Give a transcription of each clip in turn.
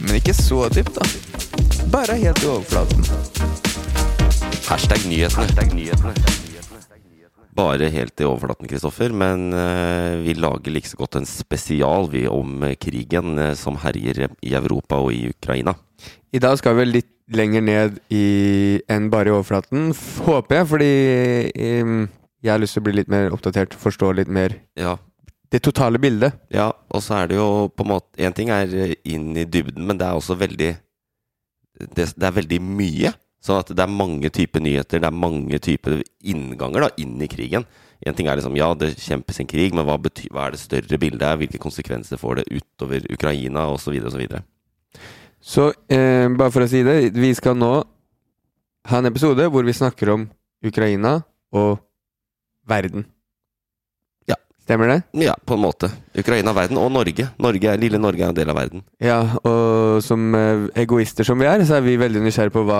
Men ikke så dypt, da. Bare helt i overflaten. Hashtag nyhetene. Bare helt i overflaten, Kristoffer. Men eh, vi lager like så godt en spesial vi om eh, krigen eh, som herjer i Europa og i Ukraina. I dag skal vi litt lenger ned i enn bare i overflaten, håper jeg, fordi jeg har lyst til å bli litt mer oppdatert, forstå litt mer Ja, det totale bildet. ja og så er det jo på en måte En ting er eh, inn i dybden, men det er også veldig Det, det er veldig mye. Sånn at det er mange typer nyheter, det er mange typer innganger da, inn i krigen. En ting er liksom, ja, det kjempes en krig, men hva, betyr, hva er det større bildet er? Hvilke konsekvenser får det utover Ukraina, osv., osv. Så eh, bare for å si det, vi skal nå ha en episode hvor vi snakker om Ukraina og verden. Stemmer det? Ja, på en måte. Ukraina, verden og Norge. Norge er, lille Norge er en del av verden. Ja, og som eh, egoister som vi er, så er vi veldig nysgjerrige på hva,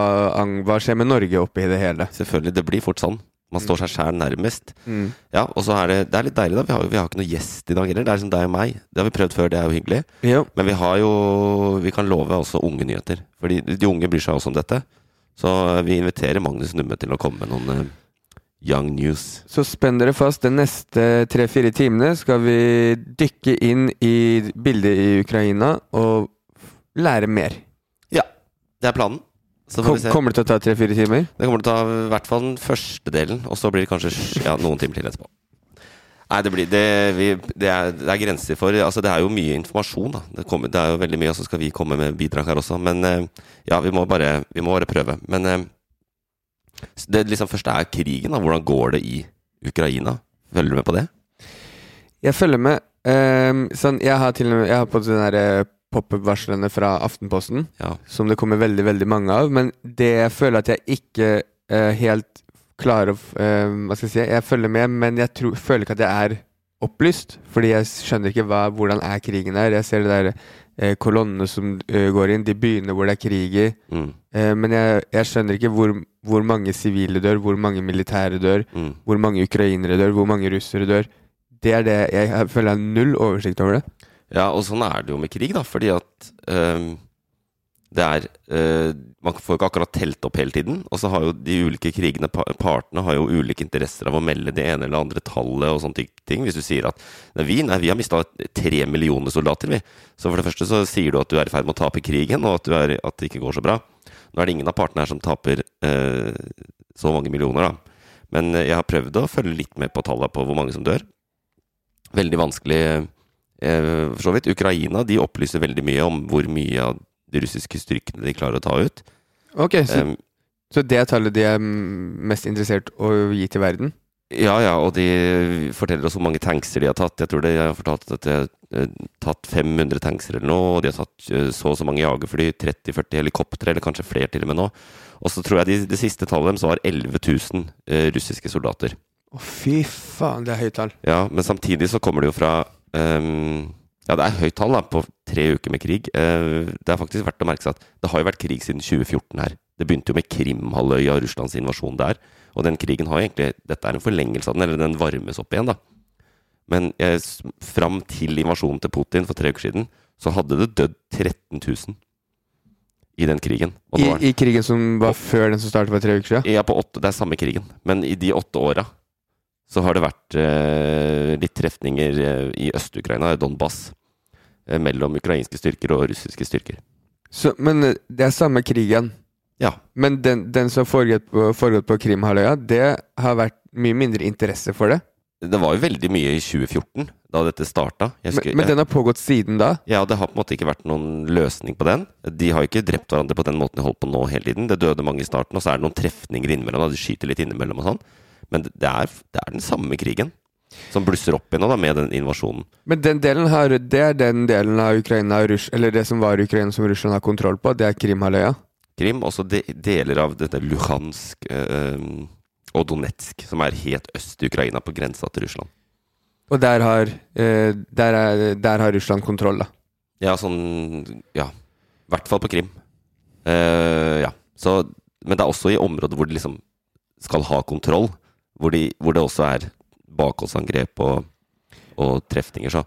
hva skjer med Norge oppi det hele. Selvfølgelig, det blir fort sånn. Man står seg sjæl nærmest. Mm. Ja, og så er det, det er litt deilig, da. Vi har, vi har ikke noe gjest i dag heller. Det er liksom deg og meg. Det har vi prøvd før, det er jo hyggelig. Jo. Men vi har jo Vi kan love også unge nyheter. Fordi de unge bryr seg også om dette. Så vi inviterer Magnus Numme til å komme med noen eh, young news. Så spenn dere fast. De neste tre-fire timene skal vi dykke inn i bildet i Ukraina og lære mer. Ja, det er planen. Kom, kommer det til å ta tre-fire timer? Det kommer til å ta i hvert fall den første delen, og så blir det kanskje ja, noen timer til etterpå. Nei, det, blir, det, vi, det, er, det er grenser for Altså, det er jo mye informasjon, kommer, det er jo veldig mye, og så skal vi komme med bidrag her også. Men eh, ja, vi må bare, vi må bare prøve. Men eh, det liksom første er krigen, da. Hvordan går det i Ukraina? Følger du med på det? Jeg følger med. Um, sånn, jeg har til og med Jeg har på den derre pop-up-varslene fra Aftenposten, Ja. som det kommer veldig veldig mange av. Men det jeg føler at jeg ikke uh, helt klarer å eh, Hva skal jeg si? Jeg følger med, men jeg tror, føler ikke at jeg er opplyst. Fordi jeg skjønner ikke hva, hvordan er krigen her. Jeg ser de der eh, kolonnene som uh, går inn, de byene hvor det er krig i. Mm, Eh, men jeg, jeg skjønner ikke hvor, hvor mange sivile dør, hvor mange militære dør, mm. hvor mange ukrainere dør, hvor mange russere dør. Det er det jeg, føler jeg har null oversikt over det. Ja, og sånn er det jo med krig, da. Fordi at um, det er uh, Man får ikke akkurat telt opp hele tiden. Og så har jo de ulike krigene, partene har jo ulike interesser av å melde det ene eller andre tallet og sånne ting. Hvis du sier at nei, vi, nei, vi har mista tre millioner soldater, vi. Så for det første så sier du at du er i ferd med å tape krigen, og at, er, at det ikke går så bra. Nå er det ingen av partene her som taper eh, så mange millioner, da. Men eh, jeg har prøvd å følge litt med på tallet på hvor mange som dør. Veldig vanskelig eh, for så vidt. Ukraina de opplyser veldig mye om hvor mye av de russiske styrkene de klarer å ta ut. Ok, så, um, så det tallet de er mest interessert å gi til verden? Ja, ja, og de forteller oss hvor mange tankser de har tatt. Jeg tror de har fortalt at de har eh, tatt 500 tankser eller noe, og de har tatt eh, så og så mange jagerfly, 30-40 helikoptre, eller kanskje flere til og med nå. Og så tror jeg de, det siste tallet deres var 11 000 eh, russiske soldater. Å, fy faen, det er høyt tall. Ja, men samtidig så kommer det jo fra um, Ja, det er høyt tall da, på tre uker med krig. Uh, det er faktisk verdt å merke seg at det har jo vært krig siden 2014 her. Det begynte jo med Krimhalvøya og Russlands invasjon der. Og den krigen har egentlig Dette er en forlengelse av den, eller den varmes opp igjen, da. Men jeg, fram til invasjonen til Putin for tre uker siden, så hadde det dødd 13 000 i den krigen. Og I, I krigen som var før den som startet for tre uker siden? ja, på åtte, det er samme krigen. Men i de åtte åra så har det vært eh, litt trefninger eh, i Øst-Ukraina, Donbas, eh, mellom ukrainske styrker og russiske styrker. Så, men eh, det er samme krigen. Ja. Men den, den som foregått på, foregått på Krimhalvøya, det har vært mye mindre interesse for det. Det var jo veldig mye i 2014, da dette starta. Jeg Men, husker- men den har pågått siden da. Ja, det har på en måte ikke vært noen løsning på den. De har jo ikke drept hverandre på den måten de holdt på nå hele tiden. Det døde mange i starten, og så er det noen trefninger innimellom, og de skyter litt innimellom og sånn. Men det er, det er den samme krigen som blusser opp igjen da, med den invasjonen. Men den delen har, det er den delen av Ukraina Eller det som var Ukraina som Russland har kontroll på, det er Krimhalvøya. Krim, også de, deler av dette Luhansk eh, og Donetsk, som er helt øst i Ukraina, på grensa til Russland. Og der har, eh, der, er, der har Russland kontroll, da. Ja, sånn Ja. I hvert fall på Krim. Eh, ja. Så, men det er også i områder hvor de liksom skal ha kontroll, hvor, de, hvor det også er bakholdsangrep og, og trefninger, så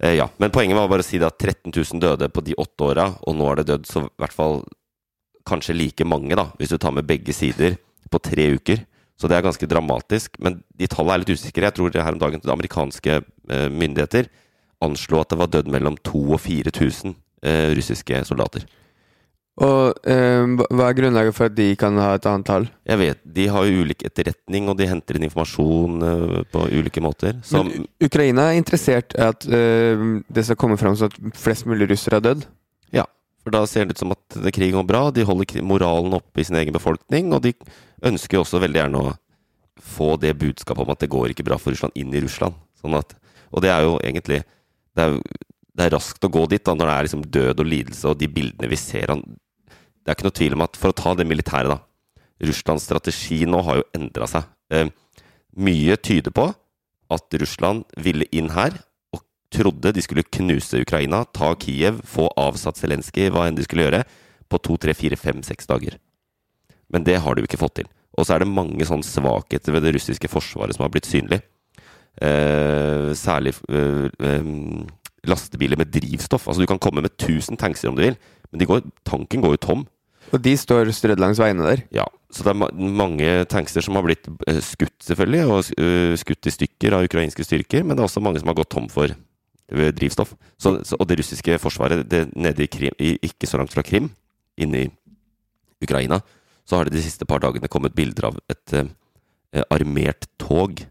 eh, ja. Men poenget var bare å si det at 13 000 døde på de åtte åra, og nå er det dødd så i hvert fall kanskje like mange, da, hvis du tar med begge sider, på tre uker. Så det er ganske dramatisk. Men de tallene er litt usikre. Jeg tror det her om dagen amerikanske eh, myndigheter anslo at det var dødd mellom 2000 og 4000 eh, russiske soldater. Og eh, hva- er grunnlaget for at de kan ha et annet tall? Jeg vet, De har jo ulik etterretning, og de henter inn informasjon eh, på ulike måter. Som, Men Ukraina er interessert i at eh, det skal komme fram så at flest mulig russere har dødd. For da ser det ut som at krigen går bra. De holder moralen oppe i sin egen befolkning, og de ønsker jo også veldig gjerne å få det budskapet om at det går ikke bra for Russland, inn i Russland. Sånn at, og det er jo egentlig det er, det er raskt å gå dit da, når det er liksom død og lidelse, og de bildene vi ser Det er ikke noe tvil om at for å ta det militære, da Russlands strategi nå har jo endra seg. Eh, mye tyder på at Russland ville inn her trodde de skulle knuse Ukraina, ta Kiev, få avsatt Zelenskyj, hva enn de skulle gjøre, på to, tre, fire, fem, seks dager. Men det har de jo ikke fått til. Og så er det mange sånne svakheter ved det russiske forsvaret som har blitt synlig. Eh, særlig eh, eh, lastebiler med drivstoff. Altså Du kan komme med 1000 tankser om du vil, men de går, tanken går jo tom. Og de står strødd langs veiene der. Ja, Så det er ma mange tankser som har blitt eh, skutt, selvfølgelig, og eh, skutt i stykker av ukrainske styrker, men det er også mange som har gått tom for drivstoff. Så, så, og det russiske forsvaret det, nede i Krim, i, ikke så langt fra Krim, inne i Ukraina, så har det de siste par dagene kommet bilder av et eh, armert tog.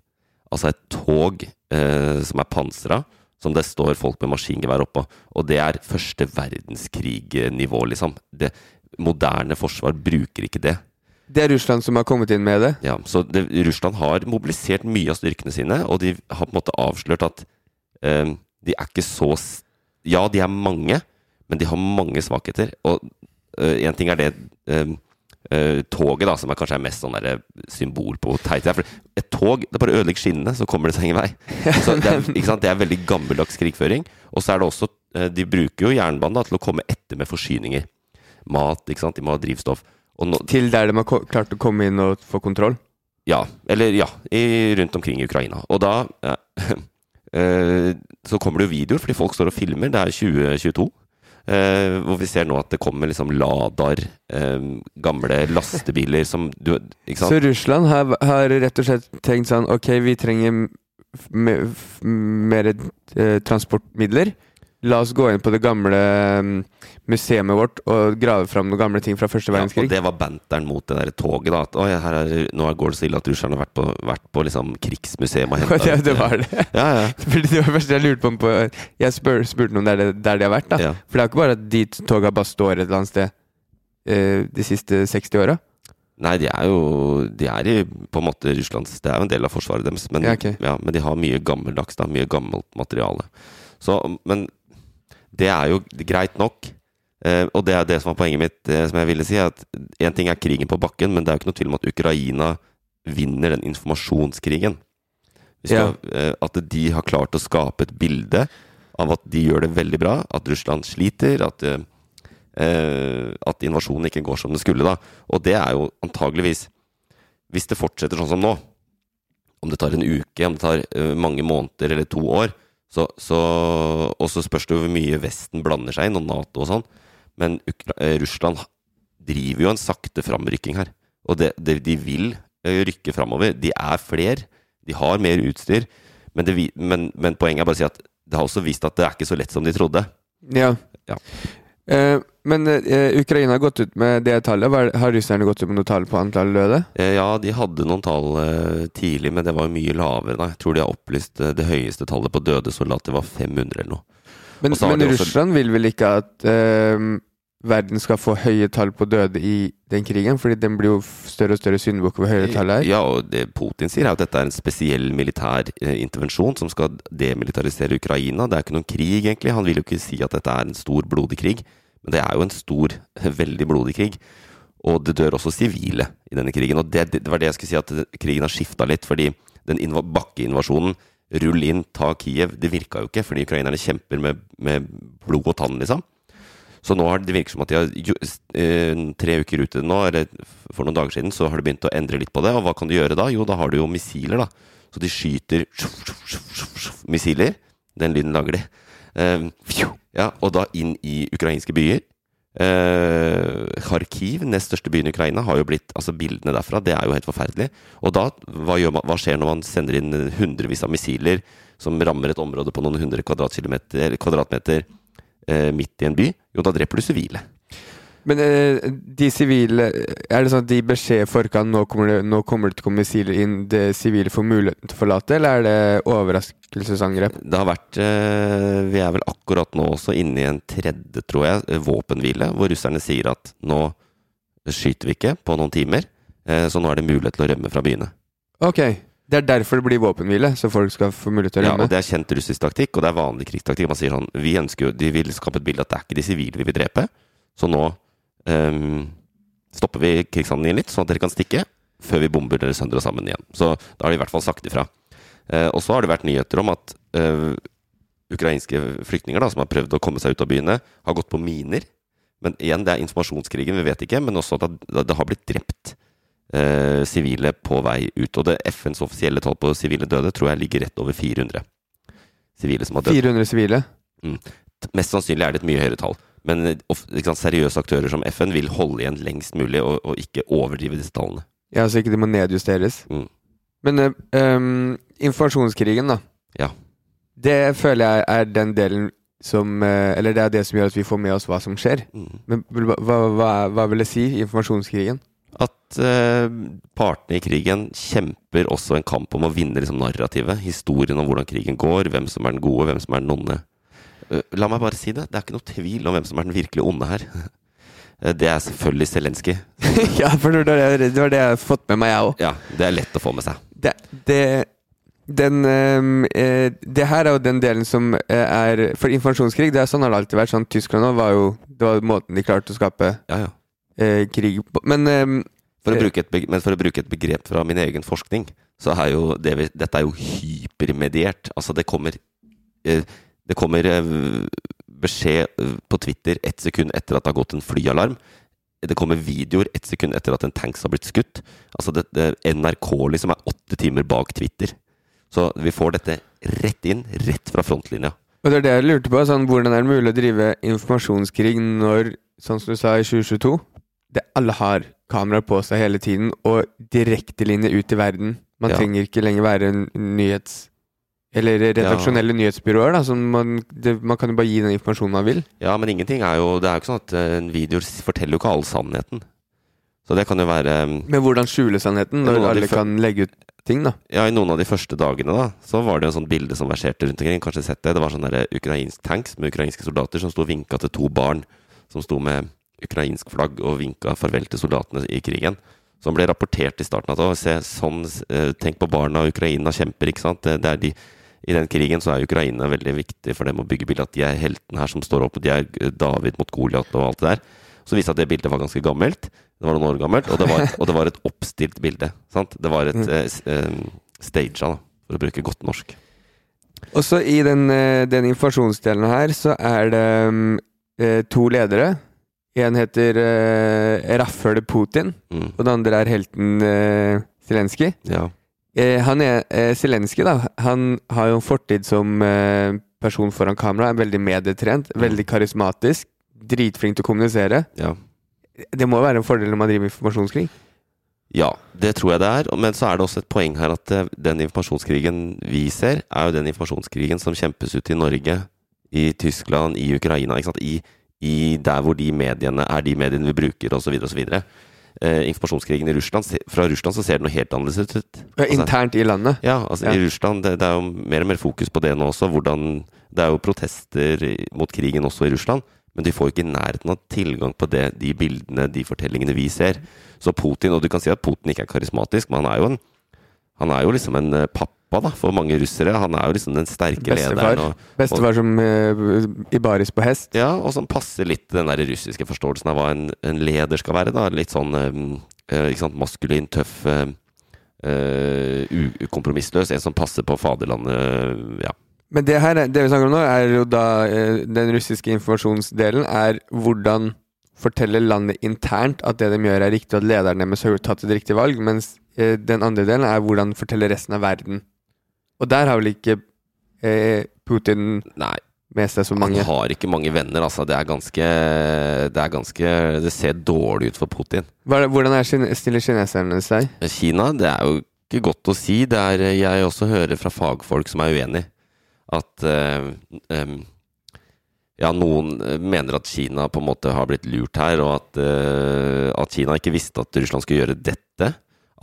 Altså et tog eh, som er pansra, som det står folk med maskingevær oppå. Og det er første verdenskrig-nivå, liksom. Det, moderne forsvar bruker ikke det. Det er Russland som har kommet inn med det. Ja, så det, Russland har mobilisert mye av styrkene sine, og de har på en måte avslørt at eh, de er ikke så Ja, de er mange, men de har mange svakheter. Og én ting er det uh, uh, toget, da, som er kanskje er mest sånn der symbol på hvor teit det er. For et tog det bare ødelegger skinnene, så kommer det seg ingen vei. Så det, er, ikke sant? det er veldig gammeldags krigføring. Og så er det også eh, De bruker jo jernbanen da, til å komme etter med forsyninger. Mat, ikke sant. De må ha drivstoff. Og nå, Til der de har klart å komme inn og få kontroll. ja, eller ja, i, rundt omkring i Ukraina. Og da ja, eh, Så kommer det jo videoer, fordi folk står og filmer. Det er 2022. Uh, hvor vi ser nå at det kommer liksom Ladar, eh, gamle lastebiler som du Ikke sant? Så? Russland har, har rett og slett tenkt sånn Ok, vi trenger mer eh, transportmidler. La oss gå inn på det gamle mm, museet vårt og grave fram noen gamle ting fra første Ja, og det var banteren mot det der toget. da At oi, her er, nå går det så ille at russerne har vært på, vært på liksom krigsmuseum og henta det, det var det. Ja, ja. Fordi det var det første jeg lurte på. på jeg spør, spurte noen der, der de har vært. da Ja. For det er jo ikke bare at de toga bare står et eller annet sted uh, de siste 60 åra. Nei, de er jo De er i på en måte Russlands Det er jo en del av forsvaret deres, men, Ja, okay. ja, men de har mye gammeldags, da. Mye gammelt materiale. Så, men det er jo greit nok. Eh, og det er det som var poenget mitt, eh, som jeg ville si. At én ting er krigen på bakken, men det er jo ikke noe tvil om at Ukraina vinner den informasjonskrigen. Vi ja. eh, at de har klart å skape et bilde av at de gjør det veldig bra, at Russland sliter, at eh, at invasjonen ikke går som det skulle, da. Og det er jo antageligvis Hvis det fortsetter sånn som nå, om det tar en uke, om det tar mange måneder eller to år, så, så Og så spørs det hvor mye Vesten blander seg inn, og Nato og sånn. Men Ukra eh, Russland driver jo en sakte framrykking her. Og det, det, de vil eh, rykke framover. De er flere, De har mer utstyr, men, det, men, men poenget er bare å si at det har også vist at det er ikke så lett som de trodde. Ja. Ja. Eh, men eh, Ukraina har gått ut med det tallet. Har russerne gått ut med noe tall på antall døde? Eh, Ja, de hadde noen tall eh, tidlig, men det var mye lavere. Da. Jeg tror de har opplyst eh, det høyeste tallet på døde soldater var 500 eller noe. Men, men også- Russland vil vel ikke at eh, verden skal få høye tall på døde i den krigen? Fordi den blir jo større og større syndebukk hvor høyere tallet er. Ja, og det Putin sier, er at dette er en spesiell militær eh, intervensjon som skal demilitarisere Ukraina. Det er ikke noen krig, egentlig. Han vil jo ikke si at dette er en stor, blodig krig. Men det er jo en stor, veldig blodig krig. Og det dør også sivile i denne krigen. Og det, det var det jeg skulle si, at krigen har skifta litt. Fordi den inva bakkeinvasjonen, rull inn, ta Kiev, det virka jo ikke. Fordi ukrainerne kjemper med, med blod og tann, liksom. Så nå har det virker som at de har eh, tre uker ute nå, eller for noen dager siden, så har de begynt å endre litt på det. Og hva kan du gjøre da? Jo, da har du jo missiler, da. Så de skyter missiler. Den lyden lager de. Ja, og da inn i ukrainske byer. Eh, Kharkiv, nest største byen i Ukraina, har jo blitt Altså, bildene derfra, det er jo helt forferdelig. Og da, hva, man, hva skjer når man sender inn hundrevis av missiler som rammer et område på noen hundre kvadratmeter eh, midt i en by? Jo, da dreper du sivile. Men eh, de sivile Er det sånn at de beskjed i forkant nå kommer det, nå kommer det til å komme missiler inn, det sivile får muligheten til å forlate, eller er det overraskelsesangrep? Det har vært eh, Vi er vel akkurat nå også inne i en tredje, tror jeg, eh, våpenhvile, hvor russerne sier at nå skyter vi ikke på noen timer, så nå er det mulighet til å rømme fra byene. Ok, det er derfor det blir våpenhvile, så folk skal få mulighet til å rømme? Ja, og Det er kjent russisk taktikk, og det er vanlig krigstaktikk. Man sier sånn Vi ønsker jo De vil skape et bilde at det er ikke de sivile vi vil drepe, så nå ehm, stopper vi krigshandlingen litt, sånn at dere kan stikke, før vi bomber dere sønder og sammen igjen. Så da har de i hvert fall sagt ifra. Uh, og så har det vært nyheter om at uh, ukrainske flyktninger da, som har prøvd å komme seg ut av byene, har gått på miner. Men igjen, det er informasjonskrigen, vi vet ikke. Men også at det, det har blitt drept eh, sivile på vei ut. Og det FNs offisielle tall på sivile døde tror jeg ligger rett over 400 sivile som har dødd. 400 sivile? Mest sannsynlig er det et mye høyere tall. Men eh, sant, seriøse aktører som FN vil holde igjen lengst mulig og, og ikke overdrive disse tallene. Ja, så ikke de må nedjusteres. Mm. Men ehm, informasjonskrigen, da. Ja. Det føler jeg er den delen som eh, Eller det er det som gjør at vi får med oss hva som skjer. Mm. Men hva, hva, hva vil det si, informasjonskrigen? At eh, partene i krigen kjemper også en kamp om å vinne liksom, narrativet. Historien om hvordan krigen går, hvem som er den gode, hvem som er den onde. Eh, la meg bare si det. Det er ikke noe tvil om hvem som er den virkelig onde her. Eh, det er selvfølgelig Zelenskyj. ja, for det var det, det jeg har fått med meg, jeg òg. Ja, det er lett å få med seg. Det, det, den, ehm, eh, det her er jo den delen som eh, er For informasjonskrig, det er sånn har det alltid vært. Sånn, Tyskland var jo Det var måten de klarte å skape Ja, ja. eh, krig på. Men ehm, For Eh. bruke et, men for å bruke et begrep fra min egen forskning, så er jo det vi, dette er jo hypermediert. Altså, det kommer Det kommer eh, beskjed eh, på Twitter ett sekund etter at det har gått en flyalarm. Det kommer videoer ett sekund etter at en tanks har blitt skutt. Altså, det, det, NRK liksom er åtte timer bak Twitter. Så vi får dette rett inn, rett fra frontlinja. Og det er det jeg lurte på. Sånn, hvordan er det mulig å drive informasjonskrig når, sånn som du sa i 2022, det alle har kameraer på seg hele tiden, og direktelinje ut i verden? Man Ja. trenger ikke lenger være en nyhets... Eller redaksjonelle nyhetsbyråer, da. Som man, det, man kan jo bare gi den informasjonen man vil. Ja, men ingenting er jo Det er jo ikke sånn at eh, en video forteller jo ikke all sannheten. Så det kan jo være eh, Men hvordan skjule sannheten, når av alle kan legge ut ting, da? Ja, i noen av de første dagene da, så var det jo en sånn bilde som verserte rundt omkring. Kanskje sett det. Det var sånn der ukrainsk tanks med ukrainske soldater som sto og vinka til to barn som sto med ukrainsk flagg og vinka farvel til soldatene i krigen. Som ble rapportert i starten at å, se, sånn, eh, tenk på barna, Ukraina kjemper, ikke sant. Det, det er de, I den krigen så er Ukraina veldig viktig for dem å bygge bildet at de er heltene her som står opp, og de er eh, David mot Goliat og alt det der. Så viste det at det bildet var ganske gammelt. Det var noen år gammelt, og det var, og det var et oppstilt bilde. Sant? Det var et mm. eh, staged, da, for å bruke godt norsk. Også i den, eh, den informasjonsdelen her så er det mm, eh, to ledere. En heter uh, Rafføle Putin, Mm. og den andre er helten uh, Zelenskyj. Ja. Eh, han er eh, Zelenskyj, da. Han har jo en fortid som eh, person foran kamera. Er veldig medietrent, veldig karismatisk. Dritflink til å kommunisere. ja. Det må jo være en fordel når man driver informasjonskrig. Ja, det tror jeg det er. Men så er det også et poeng her at eh, den informasjonskrigen vi ser, er jo den informasjonskrigen som kjempes ut i Norge, i Tyskland, i Ukraina. I, i der hvor de mediene er de mediene vi bruker, osv. osv. Eh, informasjonskrigen i Russland, fra Russland så ser det noe helt annerledes ut. Altså, internt i landet. ja, altså Ja. i Russland det, det er jo mer og mer fokus på det nå også. Hvordan, det er jo protester mot krigen også i Russland, men de får ikke i nærheten av tilgang på det, de bildene, de fortellingene vi ser. Så Putin, og du kan si at Putin ikke er karismatisk, men han er jo, en, han er jo liksom en eh, pappa da, for mange russere. Han er jo liksom den sterke lederen. Bestefar. Og, Bestefar som uh, i baris på hest. ja, og som passer litt den der russiske forståelsen av hva en, en leder skal være. da, Litt sånn eh, ikke sant, maskulin, tøff, eh, ukompromissløs. En som passer på faderlandet. ja. Men det her, det vi snakker om nå, er jo da den russiske informasjonsdelen er hvordan fortelle landet internt at det de gjør er riktig, og at lederen deres har tatt et riktig valg, mens den andre delen er hvordan fortelle resten av verden. Og der har vel ikke eh, Putin Nei, med seg så mange. han har ikke mange venner, altså. Det er ganske Det er ganske Det ser dårlig ut for Putin. Er hvordan er, stiller kineserne seg? Kina, det er jo ikke godt å si. Det er jeg også hører fra fagfolk som er uenig. At eh, eh, ja, noen eh, mener at Kina på en måte har blitt lurt her, og at, eh, at Kina ikke visste at Russland skulle gjøre dette.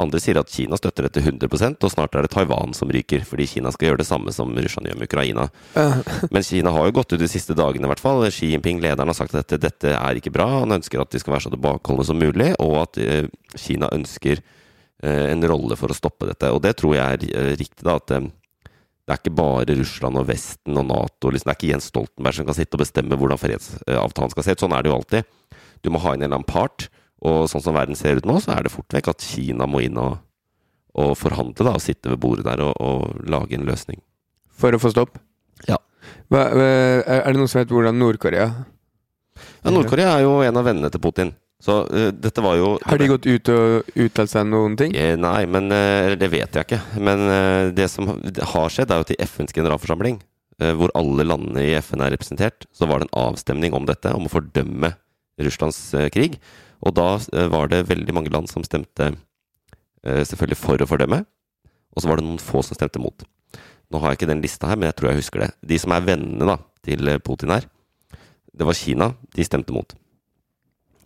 Andre sier at Kina støtter dette 100% og snart er det Taiwan som ryker, fordi Kina skal gjøre det samme som Russland gjør med Ukraina. Men Kina har jo gått ut de siste dagene, i hvert fall. Xi Jinping, lederen, har sagt at dette, dette er ikke bra. Han ønsker at de skal være så tilbakeholdne som mulig, og at eh, Kina ønsker eh, en rolle for å stoppe dette. Og det tror jeg er eh, riktig, da. At det er ikke bare Russland og Vesten og Nato. Liksom, det er ikke Jens Stoltenberg som kan sitte og bestemme hvordan fredsavtalen skal se ut. Sånn er det jo alltid. Du må ha inn en eller annen part. Og sånn som verden ser ut nå, så er det fort vekk at Kina må inn og, og forhandle, da. Og sitte ved bordet der og, og lage en løsning. For å få stopp? Ja. Hva, er det noen som vet hvordan Nord-Korea Ja, Nord-Korea er jo en av vennene til Putin. Så uh, dette var jo Har de gått ut og uttalt seg noen ting? Eh, Nei, men uh, det vet jeg ikke. Men uh, det som har skjedd, er jo til FNs generalforsamling, hvor alle landene i FN er representert, så var det en avstemning om dette, om å fordømme Russlands krig. Og da eh, var det veldig mange land som stemte eh, selvfølgelig for å fordømme, og så var det noen få som stemte mot. Nå har jeg ikke den lista her, men jeg tror jeg husker det. De som er vennene da, til eh, Putin her, det var Kina. De stemte mot.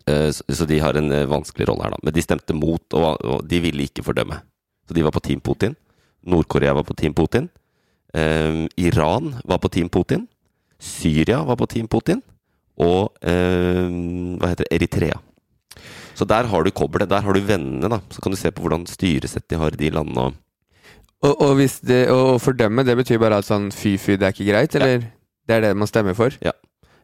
Så de har en vanskelig rolle her, da. Men de stemte mot, og, de ville ikke fordømme. Så de var på Team Putin. Nord-Korea var på Team Putin. Eh, Iran var på Team Putin. Syria var på Team Putin. Og eh, hva heter det? Eritrea. Så der har du kobbelet. Der har du vennene, da. Så kan du se på hvordan styresett de har i de landene. og Og, det, å fordømme, det betyr bare at sånn fy-fy, det er ikke greit, eller? Det er det man stemmer for?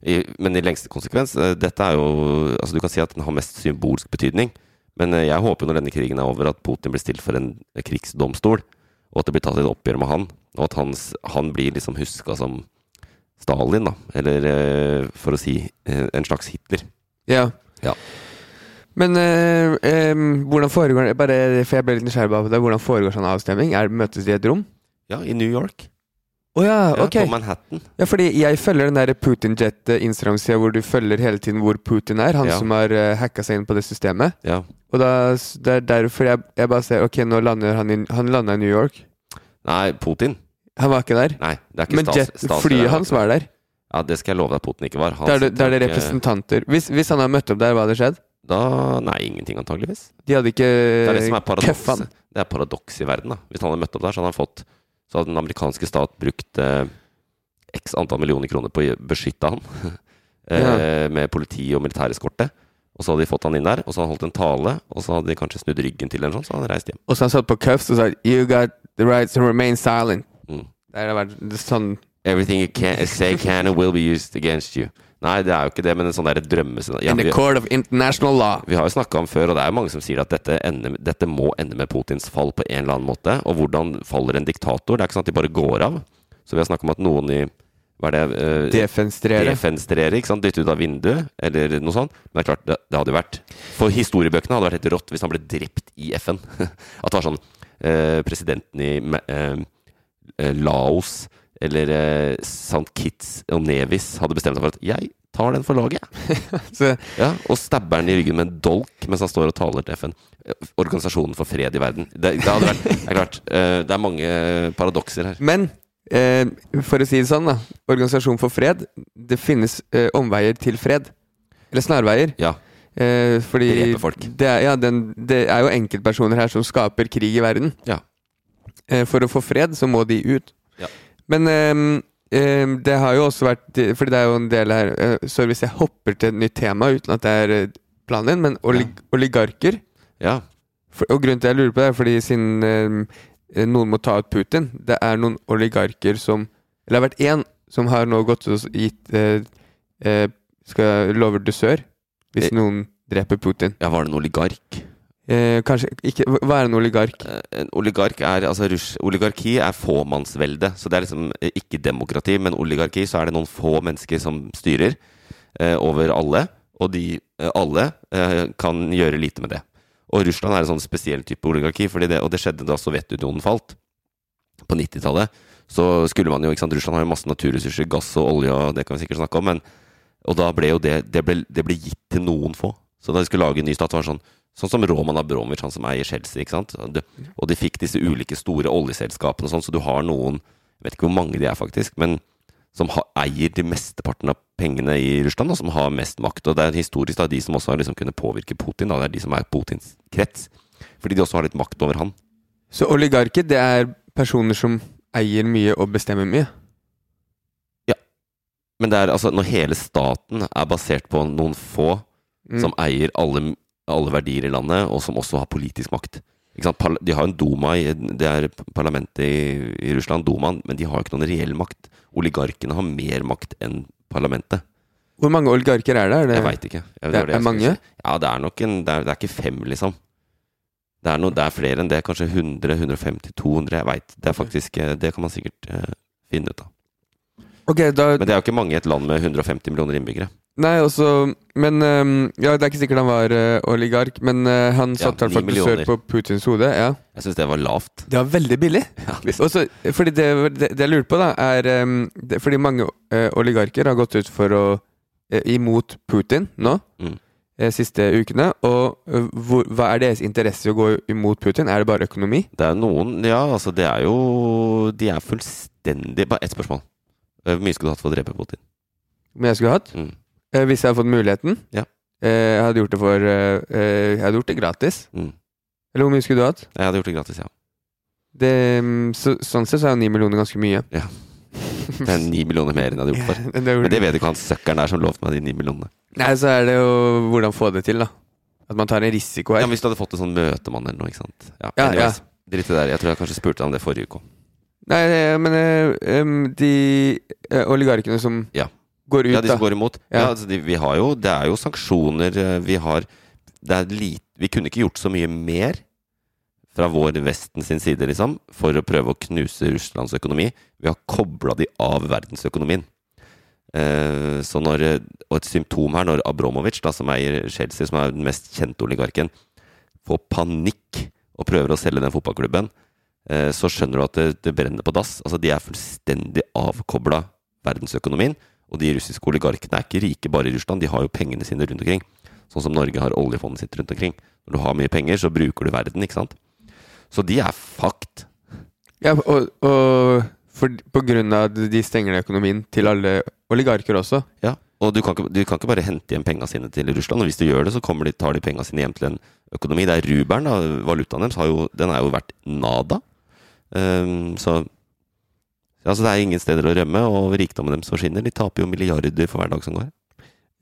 I, men i lengste konsekvens, eh, dette er jo Altså, du kan si at den har mest symbolsk betydning. Men eh, jeg håper jo når denne krigen er over, at Putin blir stilt for en krigsdomstol. Og at det blir tatt et oppgjør med han. Og at hans, han blir liksom huska som Stalin, da. Eller eh, for å si eh, en slags Hitler. Ja. Ja. Men øh, øh, hvordan foregår det? Bare for jeg ble litt nysgjerrig på det. Hvordan foregår sånn avstemning? Er, møtes de i et rom? Ja, i New York. Å ja, Ja, ok. På Manhattan. Ja, fordi jeg følger den der Putin-jet-Instagram-sida hvor du følger hele tiden hvor Putin er. Han Ja. som har uh, hacka seg inn på det systemet. Ja. Og da, det er derfor jeg, jeg bare ser Ok, nå lander han i, han landa i New York. Nei, Putin. Han var ikke der. Nei, det er ikke Men jet, flyet hans var der. Ja, det skal jeg love deg Putin ikke var. Han Da er det, er det eh, representanter. Hvis, hvis han hadde møtt opp der, hva hadde skjedd? Da Nei, ingenting antageligvis. De hadde ikke Det er det som er paradoks. Det er i verden. da Hvis han hadde møtt opp der, så hadde han fått Så hadde den amerikanske stat brukt eh, x antall millioner kroner på å beskytte han. eh, Med politi og militæreskorte. Og så hadde de fått han inn der, og så hadde han holdt en tale, og så hadde de kanskje snudd ryggen til, eller sånn, så hadde han reist hjem. Og så han satt på cuffs og sa You got the right to remain silent. Mm. Det hadde vært sånn Everything you can, say can and will be used against you. Nei, det er jo ikke det, men en sånn derre drømmescenario. In the vi, court of international law. vi har jo snakka om før, og det er jo mange som sier at dette, ender, dette må ende med Putins fall på en eller annen måte. Og hvordan faller en diktator? Det er ikke sånn at de bare går av. Så vi har snakka om at noen i Hva er det? Uh, Defenstrere. defenstrere, ikke sant? Dytte ut av vinduet, eller noe sånt. Men det er klart, det, det hadde jo vært For historiebøkene hadde vært helt rått hvis han ble drept i FN. At det var sånn uh, Presidenten i uh, eh, eh, Laos eller eh, St. Kitts og Nevis hadde bestemt seg for at jeg tar den for laget. jeg. Ja, og stabber den i ryggen med en dolk mens han står og taler til FN. Organisasjonen for fred i verden. Det, det hadde vært er klart, eh, det er mange paradokser her. men eh, for å si det sånn, da. Organisasjon for fred. Det finnes eh, omveier til fred. Eller snarveier. Ja. Eh, fordi. Det er, ja, den, det er jo enkeltpersoner her som skaper krig i verden. Ja. Eh, for å få fred, så må de ut. Ja. Men ehm, ehm, det har jo også vært Fordi det er jo en del her eh, Sorry hvis jeg hopper til et nytt tema uten at det er eh, planen din, men olig oligarker Ja. for, Og grunnen til at jeg lurer på det, er fordi siden ehm, eh, noen må ta ut Putin Det er noen oligarker som Eller det har vært én som har nå gått og gitt eh, eh, Skal lover dusør hvis Eh. noen dreper Putin. ja, var det en oligark? Eh, kanskje ikke Hva er en oligark? Eh, En oligark er, altså Oligarki er fåmannsvelde, så det er liksom eh, ikke demokrati. Men oligarki så er det noen få mennesker som styrer eh, over alle, og de eh, alle eh, kan gjøre lite med det. Og Russland er en sånn spesiell type oligarki, det, og det skjedde da Sovjetunionen falt, på 90-tallet. Så skulle man jo, ikke sant, Russland har jo masse naturressurser, gass og olje, og det kan vi sikkert snakke om, men og da ble jo det Det ble, det ble gitt til noen få. Så da de skulle lage en ny stat, var det sånn Sånn som Roman Abramovic, han som eier Chelsea. ikke sant? Og de, fikk disse ulike store oljeselskapene og sånn, så du har noen Jeg vet ikke hvor mange de er, faktisk, men som ha, eier de mesteparten av pengene i Russland, og som har mest makt. Og det er historisk da de som også har liksom kunnet påvirke Putin. da, Det er de som er Putins krets. Fordi de også har litt makt over han. Så oligarker, det er personer som eier mye og bestemmer mye? Ja. Men det er altså når hele staten er basert på noen få Mm. som eier alle, alle verdier i landet, og som også har politisk makt. Ikke sant? De har en Duma, i, det er parlamentet i, i Russland, Dumaen, men de har jo ikke noen reell makt. Oligarkene har mer makt enn parlamentet. Hvor mange oligarker er det? Er det Jeg veit ikke. Jeg, det er det er mange? si. Ja, det er nok en Det er, det er ikke fem, liksom. Det er, noe, det er flere enn det. Kanskje 100, 150, 200. Jeg veit. Det er faktisk eh, Det kan man sikkert eh, finne ut av. Okay, da Men det er jo ikke mange i et land med 150 millioner innbyggere. Nei, også Men ehm, Ja, det er ikke sikkert han var eh, oligark, men eh, han Ja, satte i hvert fall på Putins hode. Ja. Jeg syns det var lavt. Det var veldig billig. Ja, visst. Og fordi det, det, det jeg lurer på, da, er ehm, det, Fordi mange eh, oligarker har gått ut for å imot Putin nå. Mm. Siste ukene. Og hvor, hva er deres interesse i å gå imot Putin? Er det bare økonomi? Det er noen Ja, altså, det er jo De er fullstendig Bare ett spørsmål. Hvor mye skulle du hatt for å drepe Putin? Mye jeg skulle hatt? Mm. Eh, hvis jeg hadde fått muligheten? Ja. Eh, jeg hadde gjort det for eh, Jeg hadde gjort det gratis. Mm. Eller hvor mye skulle du hatt? Jeg hadde gjort det gratis, ja. Det, mm, så, sånn sett så er jo ni millioner ganske mye. Ja. Det er ni millioner mer enn jeg hadde gjort for. Men det Men det vet jo ikke han søkkeren der som lovte meg de ni millionene. Nei, så er det jo hvordan få det til, da. At man tar en risiko her. Ja. Hvis du hadde fått en sånn møtemann eller noe, ikke sant. Ja, Ja, ja. Dritt i det der. Jeg tror jeg kanskje spurte deg om det forrige uke òg. Nei, men de oligarkene som Ja. Går ut, Ja, de som går imot. Ja. Ja, altså, de, vi har jo Det er jo sanksjoner. eh, Vi har det er lit, Vi kunne ikke gjort så mye mer fra vår Vesten sin side, liksom, for å prøve å knuse Russlands økonomi. Vi har kobla de av verdensøkonomien. Eh, så når, og et symptom her, når Abramovic, da, som eier Chelsea, som er den mest kjente oligarken, får panikk og prøver å selge den fotballklubben, eh, så skjønner du at det, det brenner på dass. Altså, de er fullstendig avkobla verdensøkonomien. Og de russiske oligarkene er ikke rike bare i Russland, de har jo pengene sine rundt omkring. Sånn som Norge har oljefondet sitt rundt omkring. Når du har mye penger, så bruker du verden, ikke sant? Så de er fucked. Ja, og, og for, på grunn av at de stenger ned økonomien til alle oligarker også. Ja. Og du kan, ikke, du kan ikke bare hente hjem penga sine til Russland. Og hvis du gjør det, så de, tar de penga sine hjem til en økonomi. Det er rubelen, valutaen deres, den er jo verdt nada. Um, så Altså, det er ingen steder å rømme, og rikdommen deres forsvinner. De taper jo milliarder for hver dag som går.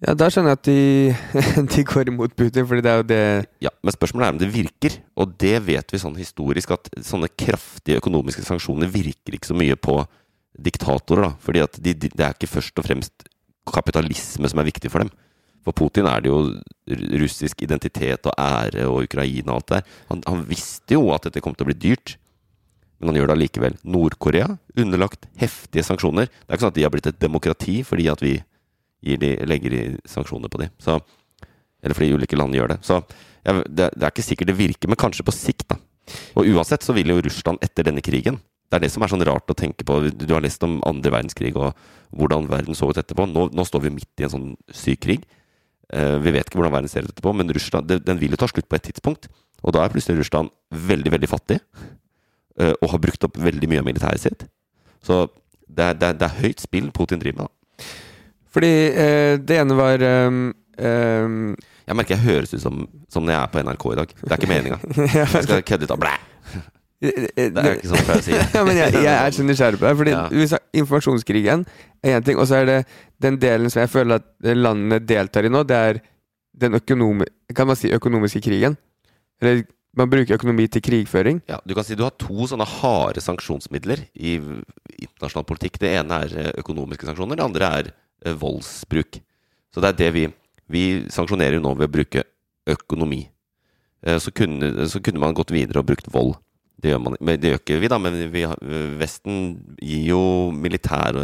Ja, da skjønner jeg at de, de går imot Putin, fordi det er jo det Ja, Men spørsmålet er om det virker. Og det vet vi sånn historisk, at sånne kraftige økonomiske sanksjoner virker ikke så mye på diktatorer. da, fordi at de, de, det er ikke først og fremst kapitalisme som er viktig for dem. For Putin er det jo russisk identitet og ære og Ukraina og alt det der. Han, han visste jo at dette kom til å bli dyrt, men han gjør det allikevel. Nord-Korea underlagt heftige sanksjoner. Det er ikke sånn at de har blitt et demokrati fordi at vi de, legger i sanksjoner på dem. Eller fordi ulike land gjør det. Så jeg, det, det er ikke sikkert det virker, men kanskje på sikt, da. Og uansett så vil jo Russland etter denne krigen Det er det som er sånn rart å tenke på. Du har lest om andre verdenskrig og hvordan verden så ut etterpå. Nå, nå står vi midt i en sånn syk krig. Uh, vi vet ikke hvordan verden ser ut etterpå, men Russland, det, den vil jo ta slutt på et tidspunkt. Og da er plutselig Russland veldig, veldig fattig. Eh, og har brukt opp veldig mye av militæret sitt. Så det er, det er, det er høyt spill Putin driver med. da. Fordi eh, det ene var um, um, Jeg merker jeg høres ut som, som når jeg er på NRK i dag. Det er ikke meninga. Jeg skal kødde ut av blæ! Det Det er ikke sånn jeg pleier si. ja, men jeg, jeg er så nysgjerrig på det. Fordi Ja. Informasjonskrigen er én ting, og så er det den delen som jeg føler at landene deltar i nå, det er den økonomi, kan man si økonomiske krigen. Eller man bruker økonomi til krigføring. Ja, du kan si du har to sånne harde sanksjonsmidler i internasjonal politikk. Det ene er eh, økonomiske sanksjoner, det andre er eh, voldsbruk. Så det er det vi Vi sanksjonerer jo nå ved å bruke økonomi. Eh, Så kunne, så kunne man gått videre og brukt vold. Det gjør, man, det gjør ikke vi, da. Men vi, Vesten gir jo militær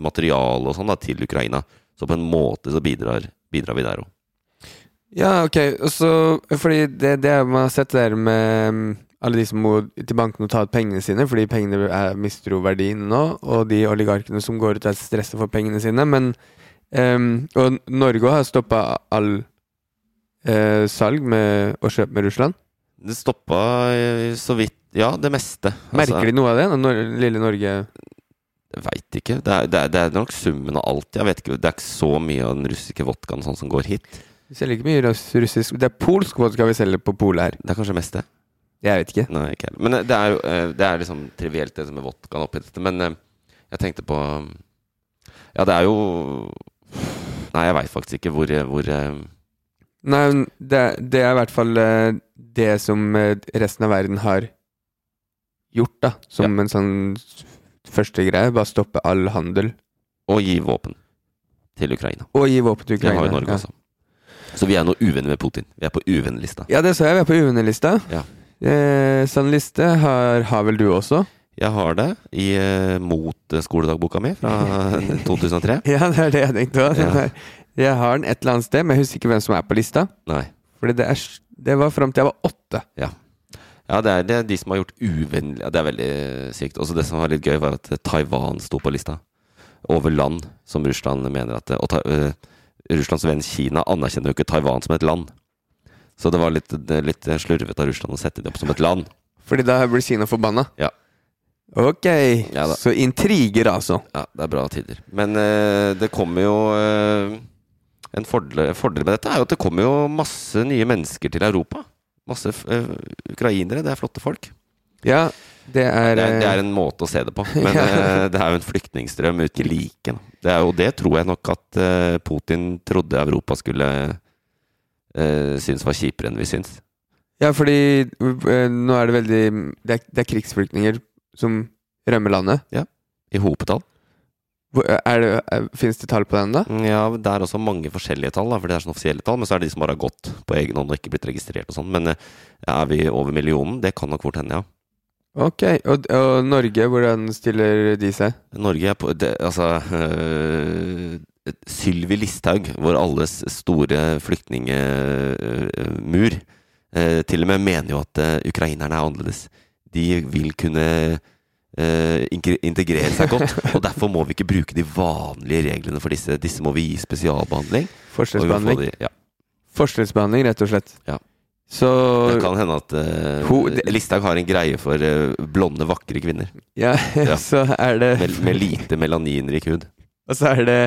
materiale og sånn til Ukraina. Så på en måte så bidrar, bidrar vi der òg. Ja, ok, Også, Fordi det, det man har sett der med mm, alle de som må til banken og ta ut pengene sine, fordi pengene er, mister jo verdien nå, og de oligarkene som går ut, er stressa for pengene sine. Men um, Og Norge har stoppa all uh, salg med, å kjøpe med Russland. Det stoppa eh, så vidt Ja, det meste. Merker de noe av det? Når lille Norge veit ikke. Det er, det, er, det er nok summen av alt. Jeg vet ikke, Det er ikke så mye av den russiske vodkaen sånn som går hit. Vi selger ikke mye russisk Det er polsk vodka vi selger på polet her. Det er kanskje mest det. Jeg vet ikke. Nei, ikke heller. Men eh, det er jo eh, Det er liksom trivielt, det med vodkaen oppi dette. Men eh, jeg tenkte på Ja, det er jo Nei, jeg veit faktisk ikke hvor, hvor Nei, det, det er i hvert fall det som resten av verden har gjort, da. Som en sånn første greie. Bare stoppe all handel. Og gi våpen til Ukraina. Og gi våpen til Ukraina. Det har jo Norge ja. også. Så vi er nå uvenner med Putin. Vi er på uvennelista. Ja, det så jeg. Vi er på uvennelista. Ja. Eh, sånn liste har, har vel du også? Jeg har det i eh, mot eh, skoledagboka mi fra 2003. Ja, det er det jeg tenkte òg. Ja. Jeg har den et eller annet sted, men jeg husker ikke hvem som er på lista. Nei. Fordi det, er, det var fram til jeg var åtte. Ja, det er, det er de som har gjort uvennlig ja, Det er veldig sykt. Også det som var litt gøy, var at Taiwan sto på lista. Over land som Russland mener at Og ta, øh, Russlands venn Kina anerkjenner jo ikke Taiwan som et land. Så det var litt, litt slurvete av Russland å sette det opp som et land. Fordi da blir Kina forbanna. Ja. Ok, Ja så intriger, altså. Ja, det er bra tider. Men uh, det kommer jo uh, En fordel, fordel med dette er jo at det kommer jo masse nye mennesker til Europa. Masse uh, ukrainere. Det er flotte folk. Ja, det er, Det er, det eh, er en måte å se det på, men Ja. eh, det er jo en flyktningstrøm ut i like. Det er jo det tror jeg nok at eh, Putin trodde Europa skulle uh, synes var kjipere enn vi syns. Ja, fordi uh, nå er det veldig Det er, det er krigsflyktninger som rømmer landet. Ja. I hopetall. Er det, tall på den, da? Mm, Ja, det er også mange forskjellige tall, da, for det er sånn offisielle tall. Men så er det de som bare har gått på egen hånd og ikke blitt registrert og sånn. Men eh, er vi over millionen? Det kan nok fort hende, ja. Ok, og, og Norge, hvordan stiller de seg? Norge er på det, Altså øh, Sylvi Listhaug, vår alles store flyktningemur, øh, til og med mener jo at øh, ukrainerne er annerledes. De vil kunne integrere seg godt, og derfor må vi ikke bruke de vanlige reglene for disse. Disse må vi gi spesialbehandling. Forskjellsbehandling? ja. Forskjellsbehandling, rett og slett. Ja. Så Det kan hende at uh, Ho- det- Listhaug har en greie for uh, blonde, vakre kvinner. Ja, Ja. så er det Med, med lite melaninrik hud. Og så er det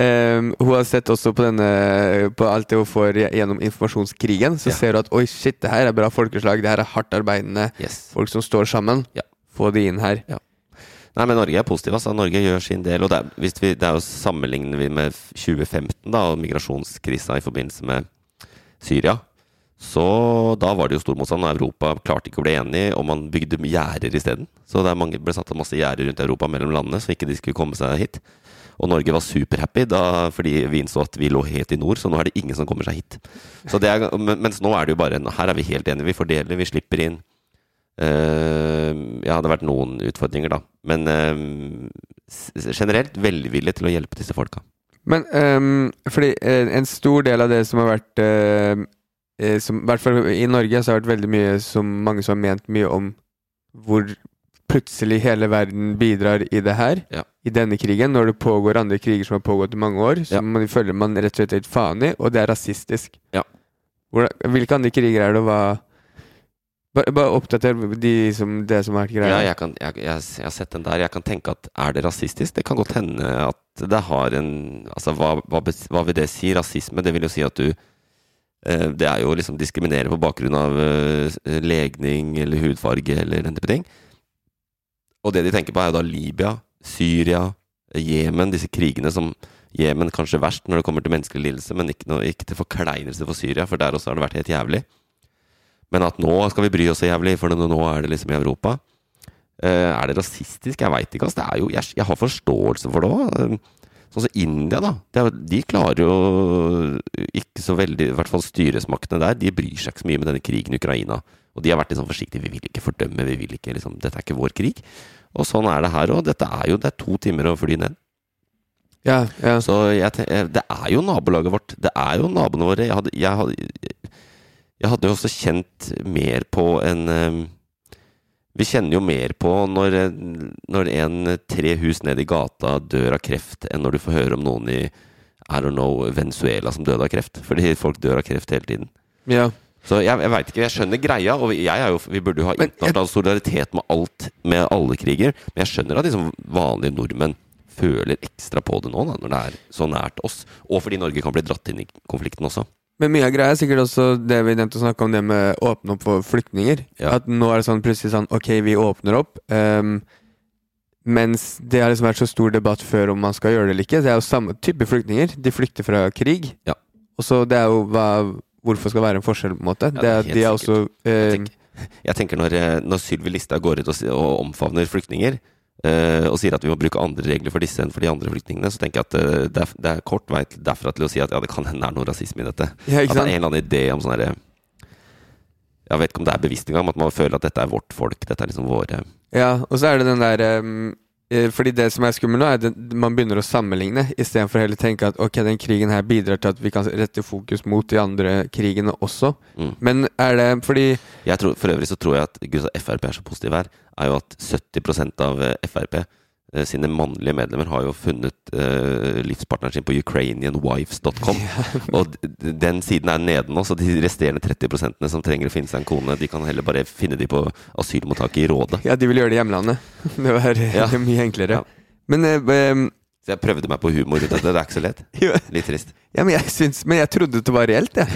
um, Hun har sett også på denne På alt det hun får gjennom informasjonskrigen. Så Ja. ser hun at oi, shit, det her er bra folkeslag. Det her er hardt arbeidende Yes. folk som står sammen. Ja. Få de inn her. Nei, men Norge er positiv. Altså. Norge gjør sin del. Og det er, hvis vi, det er jo Sammenligner vi med 2015 da, og migrasjonskrisa i forbindelse med Syria, så da var det jo stor motstand. og Europa klarte ikke å bli enig, og man bygde gjerder isteden. Så det mange, ble satt opp masse gjerder rundt Europa mellom landene, så ikke de skulle komme seg hit. Og Norge var superhappy da, fordi vi innså at vi lå helt i nord, så nå er det ingen som kommer seg hit. Er, mens nå er det jo bare Her er vi helt enige. Vi fordeler, vi slipper inn. Uh, ja, det har vært noen utfordringer, da. Men uh, generelt velvillig til å hjelpe disse folka. Men um, fordi en stor del av det som har vært eh, eh, som, I hvert fall i Norge så har det vært veldig mye som mange som har ment mye om hvor plutselig hele verden bidrar i det her, Ja. i denne krigen, når det pågår andre kriger som har pågått i mange år, Ja. som man føler man rett og slett litt faen i, og det er rasistisk. Ja. Hvordan, hvilke andre kriger er det, og hva Bare, bare oppdater de som, det som vært greia. Ja, jeg, kan, jeg, jeg, jeg har sett den der. Jeg kan tenke at er det rasistisk? Det kan godt hende at det har en Altså, hva, hva, hva vil det si? Rasisme? Det vil jo si at du Det er jo liksom diskriminere på bakgrunn av eh, legning eller hudfarge eller den type ting. Og det de tenker på, er jo da Libya, Syria, Jemen, disse krigene som Jemen kanskje verst når det kommer til menneskelig lidelse, men ikke, noe, ikke til forkleinelse for Syria, for der også har det vært helt jævlig. Men at nå skal vi bry oss så jævlig, for nå er det liksom i Europa. Eh, er det rasistisk? Jeg veit ikke. er jo, jeg, jeg har forståelse for det òg. Sånn som India, da. De klarer jo ikke så veldig I hvert fall styresmaktene der. De bryr seg ikke så mye med denne krigen i Ukraina. Og de har vært litt sånn forsiktige. Vi vil ikke fordømme. vi vil ikke liksom, Dette er ikke vår krig. Og sånn er det her òg. Dette er jo det er to timer å fly ned. Ja, ja. Så jeg, eh, det er jo nabolaget vårt. Det er jo naboene våre. Jeg hadde, jeg hadde, jeg hadde jo også kjent mer på en eh, Vi kjenner jo mer på når, eh, når en tre hus ned i gata dør av kreft, enn når du får høre om noen i I don't know, Venezuela som døde av kreft. Fordi folk dør av kreft hele tiden. ja. Så jeg, jeg veit ikke. Jeg skjønner greia, og jeg er jo, vi burde jo ha internasjonal jeg- solidaritet med alt, med alle kriger. Men jeg skjønner at liksom vanlige nordmenn føler ekstra på det nå, da, når det er så nært oss. Og fordi Norge kan bli dratt inn i konflikten også. Men mye av greia er sikkert også det vi nevnte å snakke om, det med å åpne opp for flyktninger. Ja. At nå er det sånn plutselig sånn Ok, vi åpner opp. Um, mens det har liksom vært så stor debatt før om man skal gjøre det eller ikke. Det er jo samme type flyktninger. De flykter fra krig. Ja. Og så det er jo hva Hvorfor skal være en forskjell, på en måte? Ja, det er de er også jeg, tenker, Jeg tenker når, eh, når Sylvi Listhaug går ut og, og omfavner flyktninger, eh, og sier at vi må bruke andre regler for disse enn for de andre flyktningene, så tenker jeg at eh, det, er, det er kort vei derfra til å si at ja, det kan hende det er noe rasisme i dette. Ja, At det er en eller annen idé om sånn herre Jeg vet ikke om det er bevisst engang, at man føler at dette er vårt folk. Dette er liksom våre Ja, og så er det den der eh, Fordi det som er skummelt nå, er at man begynner å sammenligne, istedenfor heller tenke at ok, den krigen her bidrar til at vi kan rette fokus mot de andre krigene også. Mm. Men er det fordi Jeg tror, For øvrig så tror jeg at grunnen til at Frp er så positiv her, er jo at 70% av eh, Frp eh, sine mannlige medlemmer har jo funnet uh, livspartneren sin på ukrainianwives.com. Og den siden er nede nå, så de resterende 30 som trenger å finne seg en kone, de kan heller bare finne de på asylmottaket i Råde. Ja, de vil gjøre det i hjemlandet. Det var Ja. er mye enklere. Ja. Men, eh, ehm, Så jeg prøvde meg på humor. Det er ikke så lett. Litt trist. ja, men jeg syns Men jeg trodde det var reelt, jeg.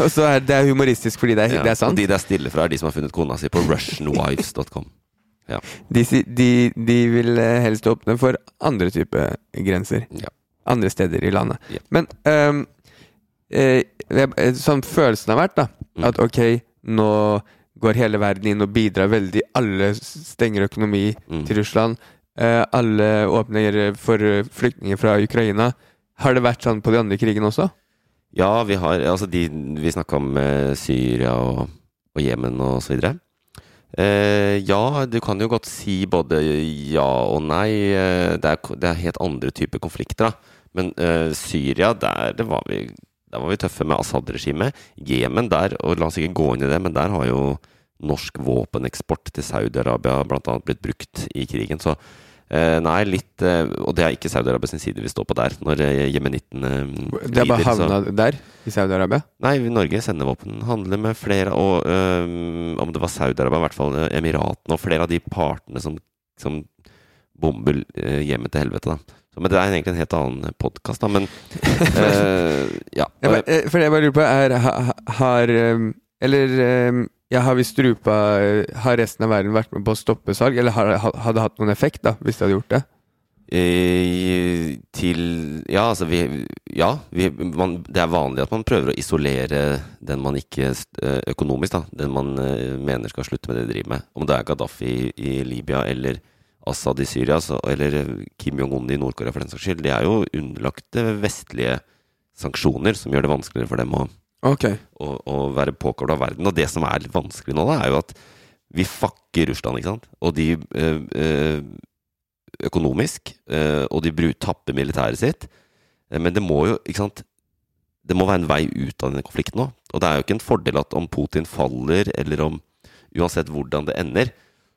og så er det humoristisk fordi det er, Ja. det er sant. Og de det er stille fra, er de som har funnet kona si på russianwives.com. De, de, de vil eh, helst åpne for andre type grenser. Ja. Andre steder i landet. Ja. Men um, eh, sånn følelsen har vært, da, Mm. at ok, nå går hele verden inn og bidrar veldig. Alle stenger økonomi Mm. til Russland. Eh, alle åpner for flyktninger fra Ukraina. Har det vært sånn på de andre krigene også? Ja, vi har Altså, de vi snakka om eh, Syria og, og Jemen og så videre. Eh, ja, du kan jo godt si både ja og nei. Eh, det, er, det er helt andre typer konflikter, da. Men eh, Syria, der, var vi, der var vi tøffe med Assad-regimet. Jemen, der, og la oss ikke gå inn i det, men der har jo norsk våpeneksport til Saudi-Arabia annet blitt brukt i krigen. Så nei, litt eh, Og det er ikke Saudi-Arabia sin side vi står på der, når eh, uh, Det er bare havna der, i Saudi-Arabia? Nei, Norge sender våpen. Handler med flere, og øhm, om det var Saudi-Arabia, i hvert fall Emiratene, og flere av de partene som, som bomber uh, hjemmet til helvete, da. Så, men det er egentlig en helt annen podkast, da, men uh, Ja. Jeg bare, eh, for det jeg bare lurer på, er ha- ha- Har ehm, Eller ehm, ja, har strupa eh, Har resten av verden vært med på å stoppe salg, eller har, har det hatt noen effekt, da, hvis det hadde gjort det? Eh, til Ja, altså vi Ja, vi, man, det er vanlig at man prøver å isolere den man ikke eh, Økonomisk, da. Den man eh, mener skal slutte med det de driver med. Om det er Gaddafi i, i Libya eller Assad i Syria, så, eller Kim Jong-un i Nord-Korea for den saks skyld. De er jo underlagt vestlige sanksjoner som gjør det vanskeligere for dem å, Ok. Og, og være påkobla verden. Og det som er litt vanskelig nå, da, er jo at vi fucker Russland, ikke sant. Og de eh, eh, økonomisk, eh, og de tapper militæret sitt. Men det må jo, ikke sant Det må være en vei ut av denne konflikten nå. Og det er jo ikke en fordel at om Putin faller, eller om Uansett hvordan det ender,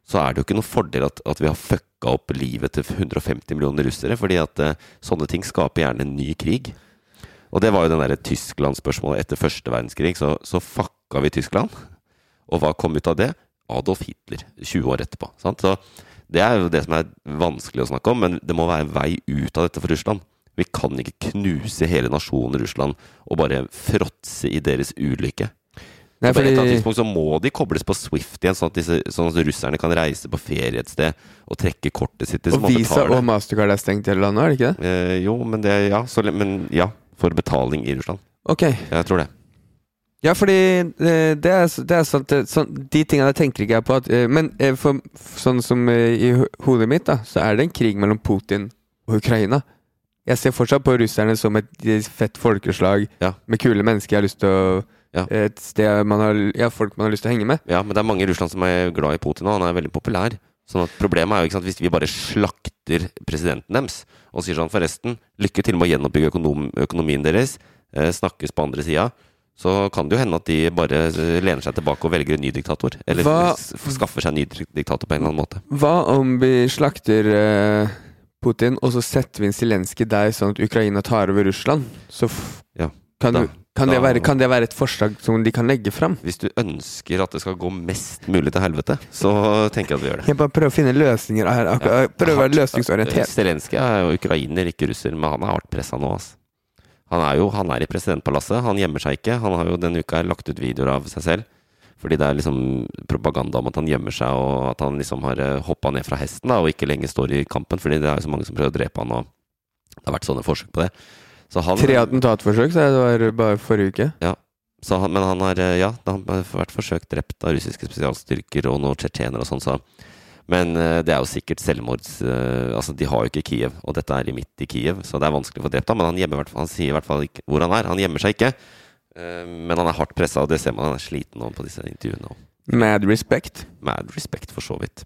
så er det jo ikke noen fordel at, at vi har fucka opp livet til 150 millioner russere, fordi at sånne ting skaper gjerne en ny krig. Og det var jo den derre Tyskland-spørsmålet etter første verdenskrig. Så, så fucka vi Tyskland. Og hva kom ut av det? Adolf Hitler, 20 år etterpå. Sant? Så det er jo det som er vanskelig å snakke om, men det må være en vei ut av dette for Russland. Vi kan ikke knuse hele nasjonen Russland og bare fråtse i deres ulykke. Nei, på et eller annet tidspunkt så må de kobles på Swift igjen, sånn at, disse, sånn at russerne kan reise på ferie et sted og trekke kortet sitt. Og Visa og Mastercard er stengt i hele landet, er det ikke det? eh, Jo, men det Ja, så, men ja. For betaling i Russland. Ok. Jeg tror det. Ja, fordi eh, det er, det er sant, sånn, De tingene tenker ikke jeg på. At, eh, men for, sånn som i hodet mitt, da, så er det en krig mellom Putin og Ukraina. Jeg ser fortsatt på russerne som et fett folkeslag Ja. med kule mennesker jeg har lyst til å Ja. Et sted man har, ja, folk man har lyst til å henge med. Ja, men det er mange i Russland som er glad i Putin, og han er veldig populær. Sånn at Problemet er jo ikke sant, hvis vi bare slakter presidenten deres og sier sånn Forresten, lykke til med å gjenoppbygge økonom, økonomien deres. Eh, snakkes på andre sida. Så kan det jo hende at de bare eh, lener seg tilbake og velger en ny diktator. Eller Hva- skaffer seg en ny diktator på en eller annen måte. Hva om vi slakter eh, Putin, og så setter vi inn Zelenskyj der, sånn at Ukraina tar over Russland? Så Ja. kan, Da- du, kan, det være, kan det være et forslag som de kan legge fram? Hvis du ønsker at det skal gå mest mulig til helvete, så tenker jeg at vi gjør det. Jeg bare prøver å finne løsninger her. Prøver å være løsningsorientert. Zelenskyj er jo ukrainer, ikke russer, men han er hardt pressa nå, altså. Han er jo han er i presidentpalasset, han gjemmer seg ikke. Han har jo denne uka lagt ut videoer av seg selv. Fordi det er liksom propaganda om at han gjemmer seg, og at han liksom har hoppa ned fra hesten da, og ikke lenger står i kampen. Fordi det er jo så mange som prøver å drepe han, og det har vært sånne forsøk på det. Så han, Tre attentatforsøk, så det var bare forrige uke. så han, men han har eh, ja, det har vært forsøkt drept av russiske spesialstyrker og noen tsjetsjenere og sånn, så Men eh, det er jo sikkert selvmords... eh, altså, de har jo ikke Kiev, og dette er i midt i Kiev, så det er vanskelig å få drept ham. Men han, gjemmer, i han sier i hvert fall ikke hvor han er. Han gjemmer seg ikke. Men han er hardt pressa, og det ser man. Han er sliten nå på disse intervjuene. Mad respect. mad respect, for så vidt.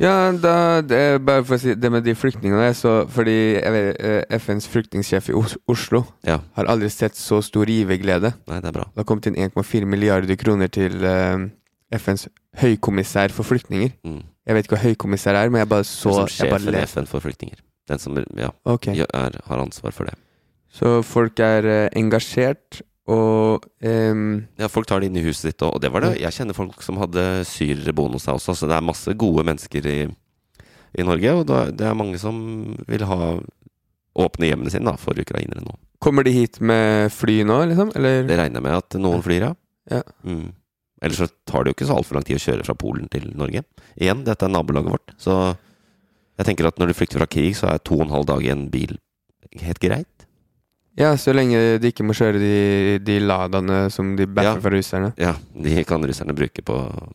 Ja, da, det bare for å si det med de flyktningene så Fordi eller, eh, FNs flyktningsjef i Oslo Ja. har aldri sett så stor giverglede. Nei, det er bra. Det har kommet inn 1,4 milliarder kroner til uh, FNs høykommissær for flyktninger. Mm. Jeg vet ikke hva høykommissær er, men jeg bare så som sjefen i. FN for flyktninger. Den som ja, okay. er, har ansvar for det. Så folk er uh, engasjert, og um, Ja, folk tar det inn i huset ditt, og det var det. Jeg kjenner folk som hadde syrere boende hos seg også, så det er masse gode mennesker i, i Norge. Og da, det er mange som vil ha åpne hjemmene sine da, for ukrainere nå. Kommer de hit med fly nå, liksom? Eller? Det regner jeg med at noen flyr, ja. Ja. Mm. Ellers så tar det jo ikke så altfor lang tid å kjøre fra Polen til Norge. Igjen, dette er nabolaget vårt, så jeg tenker at når du flykter fra krig, så er to og en halv dag i en bil helt greit. Ja, så lenge de ikke må kjøre de, de Ladaene som de bærer Ja. fra russerne. Ja, de kan russerne bruke på å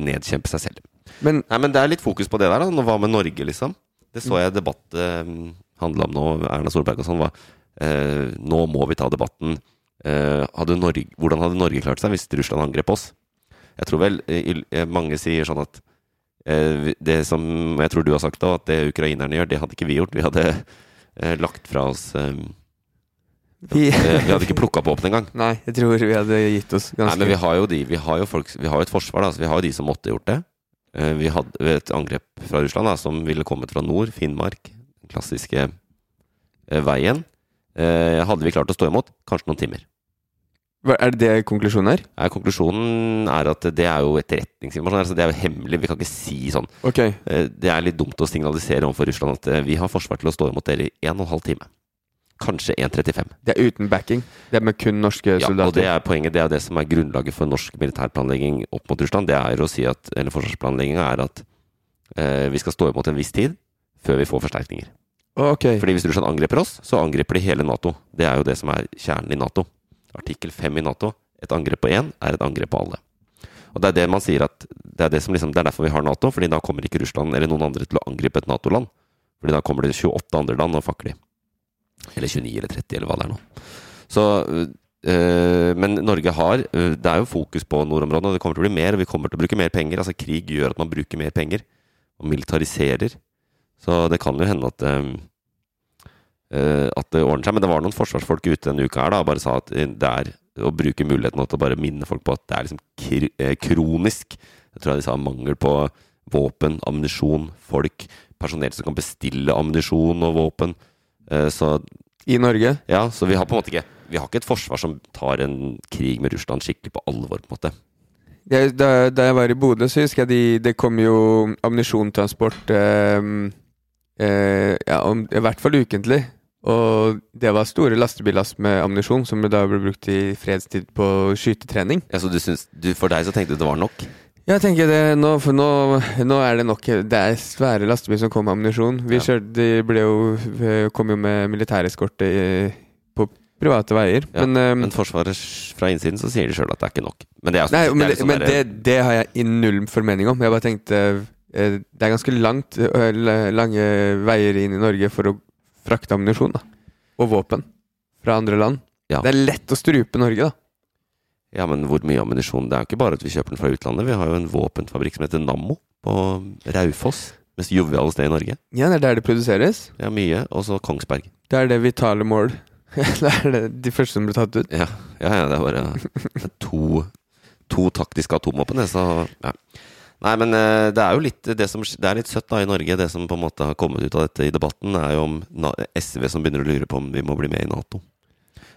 nedkjempe seg selv. Men Nei, men det er litt fokus på det der, da. Hva med Norge, liksom? Det så jeg debatt eh, handla om nå, Erna Solberg og sånn, var eh, Nå må vi ta debatten. eh, hadde Norge, Hvordan hadde Norge klart seg hvis Russland angrep oss? Jeg tror vel eh, eh, mange sier sånn at eh, det som jeg tror du har sagt da, at det ukrainerne gjør, det hadde ikke vi gjort. Vi hadde eh, lagt fra oss Vi, Vi hadde ikke plukka på våpen engang. Nei, jeg tror vi hadde gitt oss Nei, ganske men vi har jo de Vi har jo, folk, vi har jo et forsvar, da, så vi har jo de som måtte gjort det. Eh, Vi hadde et angrep fra Russland da, som ville kommet fra nord, Finnmark, den klassiske eh, veien. Eh, Hadde vi klart å stå imot? Kanskje noen timer. Hva- Er det det konklusjonen er? Ja, konklusjonen er at det er jo etterretningsinformasjon. Altså det er jo hemmelig. Vi kan ikke si sånn. Ok. Eh, Det er litt dumt å signalisere overfor Russland at vi har forsvar til å stå imot dere i en og en halv time. Kanskje 1.35. Det er uten backing. Det er med kun norske Ja, soldater. og det er poenget. Det er det som er grunnlaget for norsk militærplanlegging opp mot Russland. Det er å si at, eller forsvarsplanlegginga er at eh, vi skal stå imot en viss tid før vi får forsterkninger. Okay. ok. Fordi hvis Russland angriper oss, så angriper de hele Nato. Det er jo det som er kjernen i Nato. Artikkel 5 i Nato. Et angrep på én er et angrep på alle. Og det er det man sier at det er, det som liksom, det er derfor vi har Nato, fordi da kommer ikke Russland eller noen andre til å angripe et Nato-land. Fordi da kommer det 28 andre land og fakler de. Eller 29 eller 30, eller hva det er nå. Så øh, Men Norge har øh, Det er jo fokus på nordområdene, og det kommer til å bli mer. Og vi kommer til å bruke mer penger. Altså Krig gjør at man bruker mer penger. Og militariserer. Så det kan jo hende at øh, at det ordner seg. Men det var noen forsvarsfolk ute denne uka her da, og bare sa at det er å bruke muligheten til å bare minne folk på at det er liksom kr kronisk. Jeg tror jeg de sa mangel på våpen, ammunisjon, folk, personell som kan bestille ammunisjon og våpen. Eh, Så I Norge? ja, så vi har på en måte ikke Vi har ikke et forsvar som tar en krig med Russland skikkelig på alvor, på en måte. Jeg, da, da jeg var i Bodø, så husker jeg de, det kom jo ammunisjontransport eh, eh, Ja, om, i hvert fall ukentlig. Og det var store lastebillass med ammunisjon som da ble brukt i fredstid på skytetrening. Ja, så du syns, du, For deg så tenkte du det var nok? Jeg tenker det nå, for nå, nå er det nok Det er svære lastebiler som kommer med ammunisjon. Vi kjørte, de ble jo, eh, kom jo med militæreskorte på private veier. Ja, men, um, Men Forsvaret fra innsiden så sier de sjøl at det er ikke nok. Men det er, Nei, det men, er men der- det, det har jeg i null formening om. Jeg bare tenkte eh, Det er ganske langt lange veier inn i Norge for å frakte ammunisjon og våpen fra andre land. Ja. Det er lett å strupe Norge, da. Ja, men hvor mye ammunisjon? Det er jo ikke bare at vi kjøper den fra utlandet. Vi har jo en våpenfabrikk som heter Nammo på Raufoss. Mest joviale sted i Norge. Ja, det er der det produseres. Er mye. Og så Kongsberg. Det er det vitale mål. det er det, de første som ble tatt ut. Ja, ja, ja det er bare det er to, to taktiske atomvåpen, det, så ja. Nei, men eh, det er jo litt det som Det er litt søtt da i Norge. Det som på en måte har kommet ut av dette i debatten, er jo om SV som begynner å lure på om vi må bli med i Nato.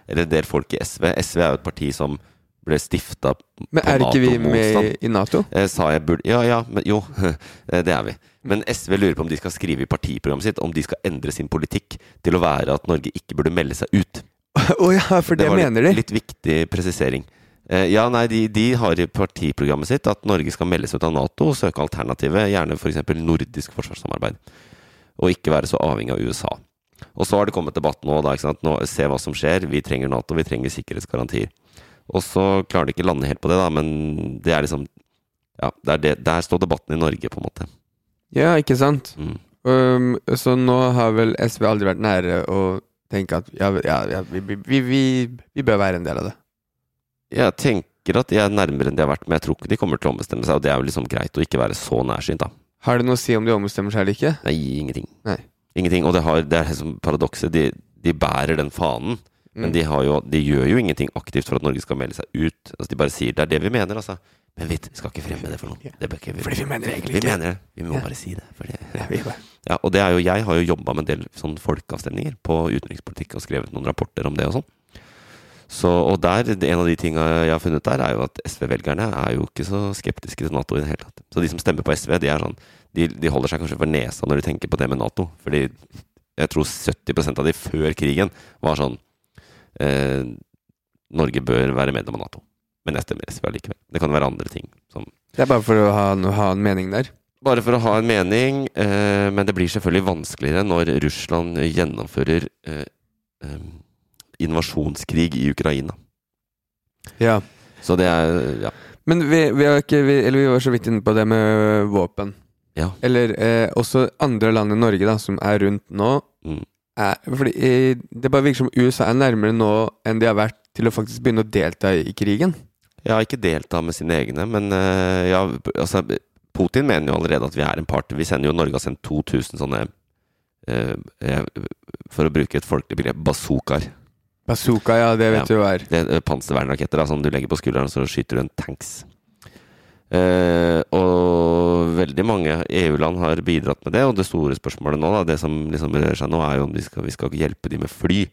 Eller en del folk i SV. SV er jo et parti som ble stifta Men er ikke vi med i Nato? Eh, sa jeg burde Ja, ja, men jo. eh, det er vi. Men SV lurer på om de skal skrive i partiprogrammet sitt om de skal endre sin politikk til å være at Norge ikke burde melde seg ut. Å ja, for det, det mener litt, de. litt viktig presisering. Eh, ja, nei, de, de har i partiprogrammet sitt at Norge skal melde seg ut av Nato og søke alternativet, gjerne f.eks. nordisk forsvarssamarbeid. Og ikke være så avhengig av USA. Og så har det kommet debatt nå, da, nå se hva som skjer. Vi trenger Nato, vi trenger sikkerhetsgarantier. Og så klarer de ikke lande helt på det, da, men det er liksom Ja, det er det, der står debatten i Norge, på en måte. Ja, ikke sant? Mm. Um, så nå har vel SV aldri vært nære å tenke at ja, ja, ja vi, vi, vi, vi, vi bør være en del av det. Jeg tenker at de er nærmere enn de har vært, men jeg tror ikke de kommer til å ombestemme seg, og det er jo liksom greit å ikke være så nærsynt, da. Har det noe å si om de ombestemmer seg eller ikke? Nei, ingenting. Nei. Ingenting. Og det, har, det er liksom paradokset. De, de bærer den fanen, men de, har jo, de gjør jo ingenting aktivt for at Norge skal melde seg ut. Altså, de bare sier det er det vi mener, altså. Men vi skal ikke fremme det for noen. Det ikke, Fordi vi mener det egentlig vi mener det. Vi må Ja. bare si det. Fordi. Ja, Ja, og det er jo, jeg har jo jobba med en del sånn folkeavstemninger på utenrikspolitikk og skrevet noen rapporter om det og sånn. Så, og der, en av de tinga jeg har funnet der, er jo at SV-velgerne er jo ikke så skeptiske til Nato i det hele tatt. Så de som stemmer på SV, de sånn De, de holder seg kanskje for nesa når de tenker på det med Nato. Fordi jeg tror 70% av de før krigen var sånn eh, Norge bør være medlem av Nato. Men jeg stemmer SV allikevel. Det kan være andre ting som Det er bare for å ha, ha en mening der. bare for å ha en mening, eh, men det blir selvfølgelig vanskeligere når Russland gjennomfører eh, eh, invasjonskrig i Ukraina. Ja. Så det er Ja. Men vi, vi, ikke, vi, eller vi var så vidt inne på det med våpen. ja. Eller eh, også andre land i Norge da, som er rundt nå. Mm. Er, fordi eh, Det bare virker som USA er nærmere nå enn de har vært til å faktisk begynne å delta i krigen. Ja, ikke delta med sine egne, men eh, ja, altså Putin mener jo allerede at vi er en part. Vi sender jo Norge har sendt 2000 sånne eh, For å bruke et folkelig begrep bazookaer. Bazooka, ja, det vet Ja. du hva er. Det er panservernraketter da, som du legger på skulderen, så skyter du en tanks. Eh, og veldig mange EU-land har bidratt med det, og det store spørsmålet nå, da, det som liksom rører seg nå, er jo om vi skal, vi skal hjelpe de med fly.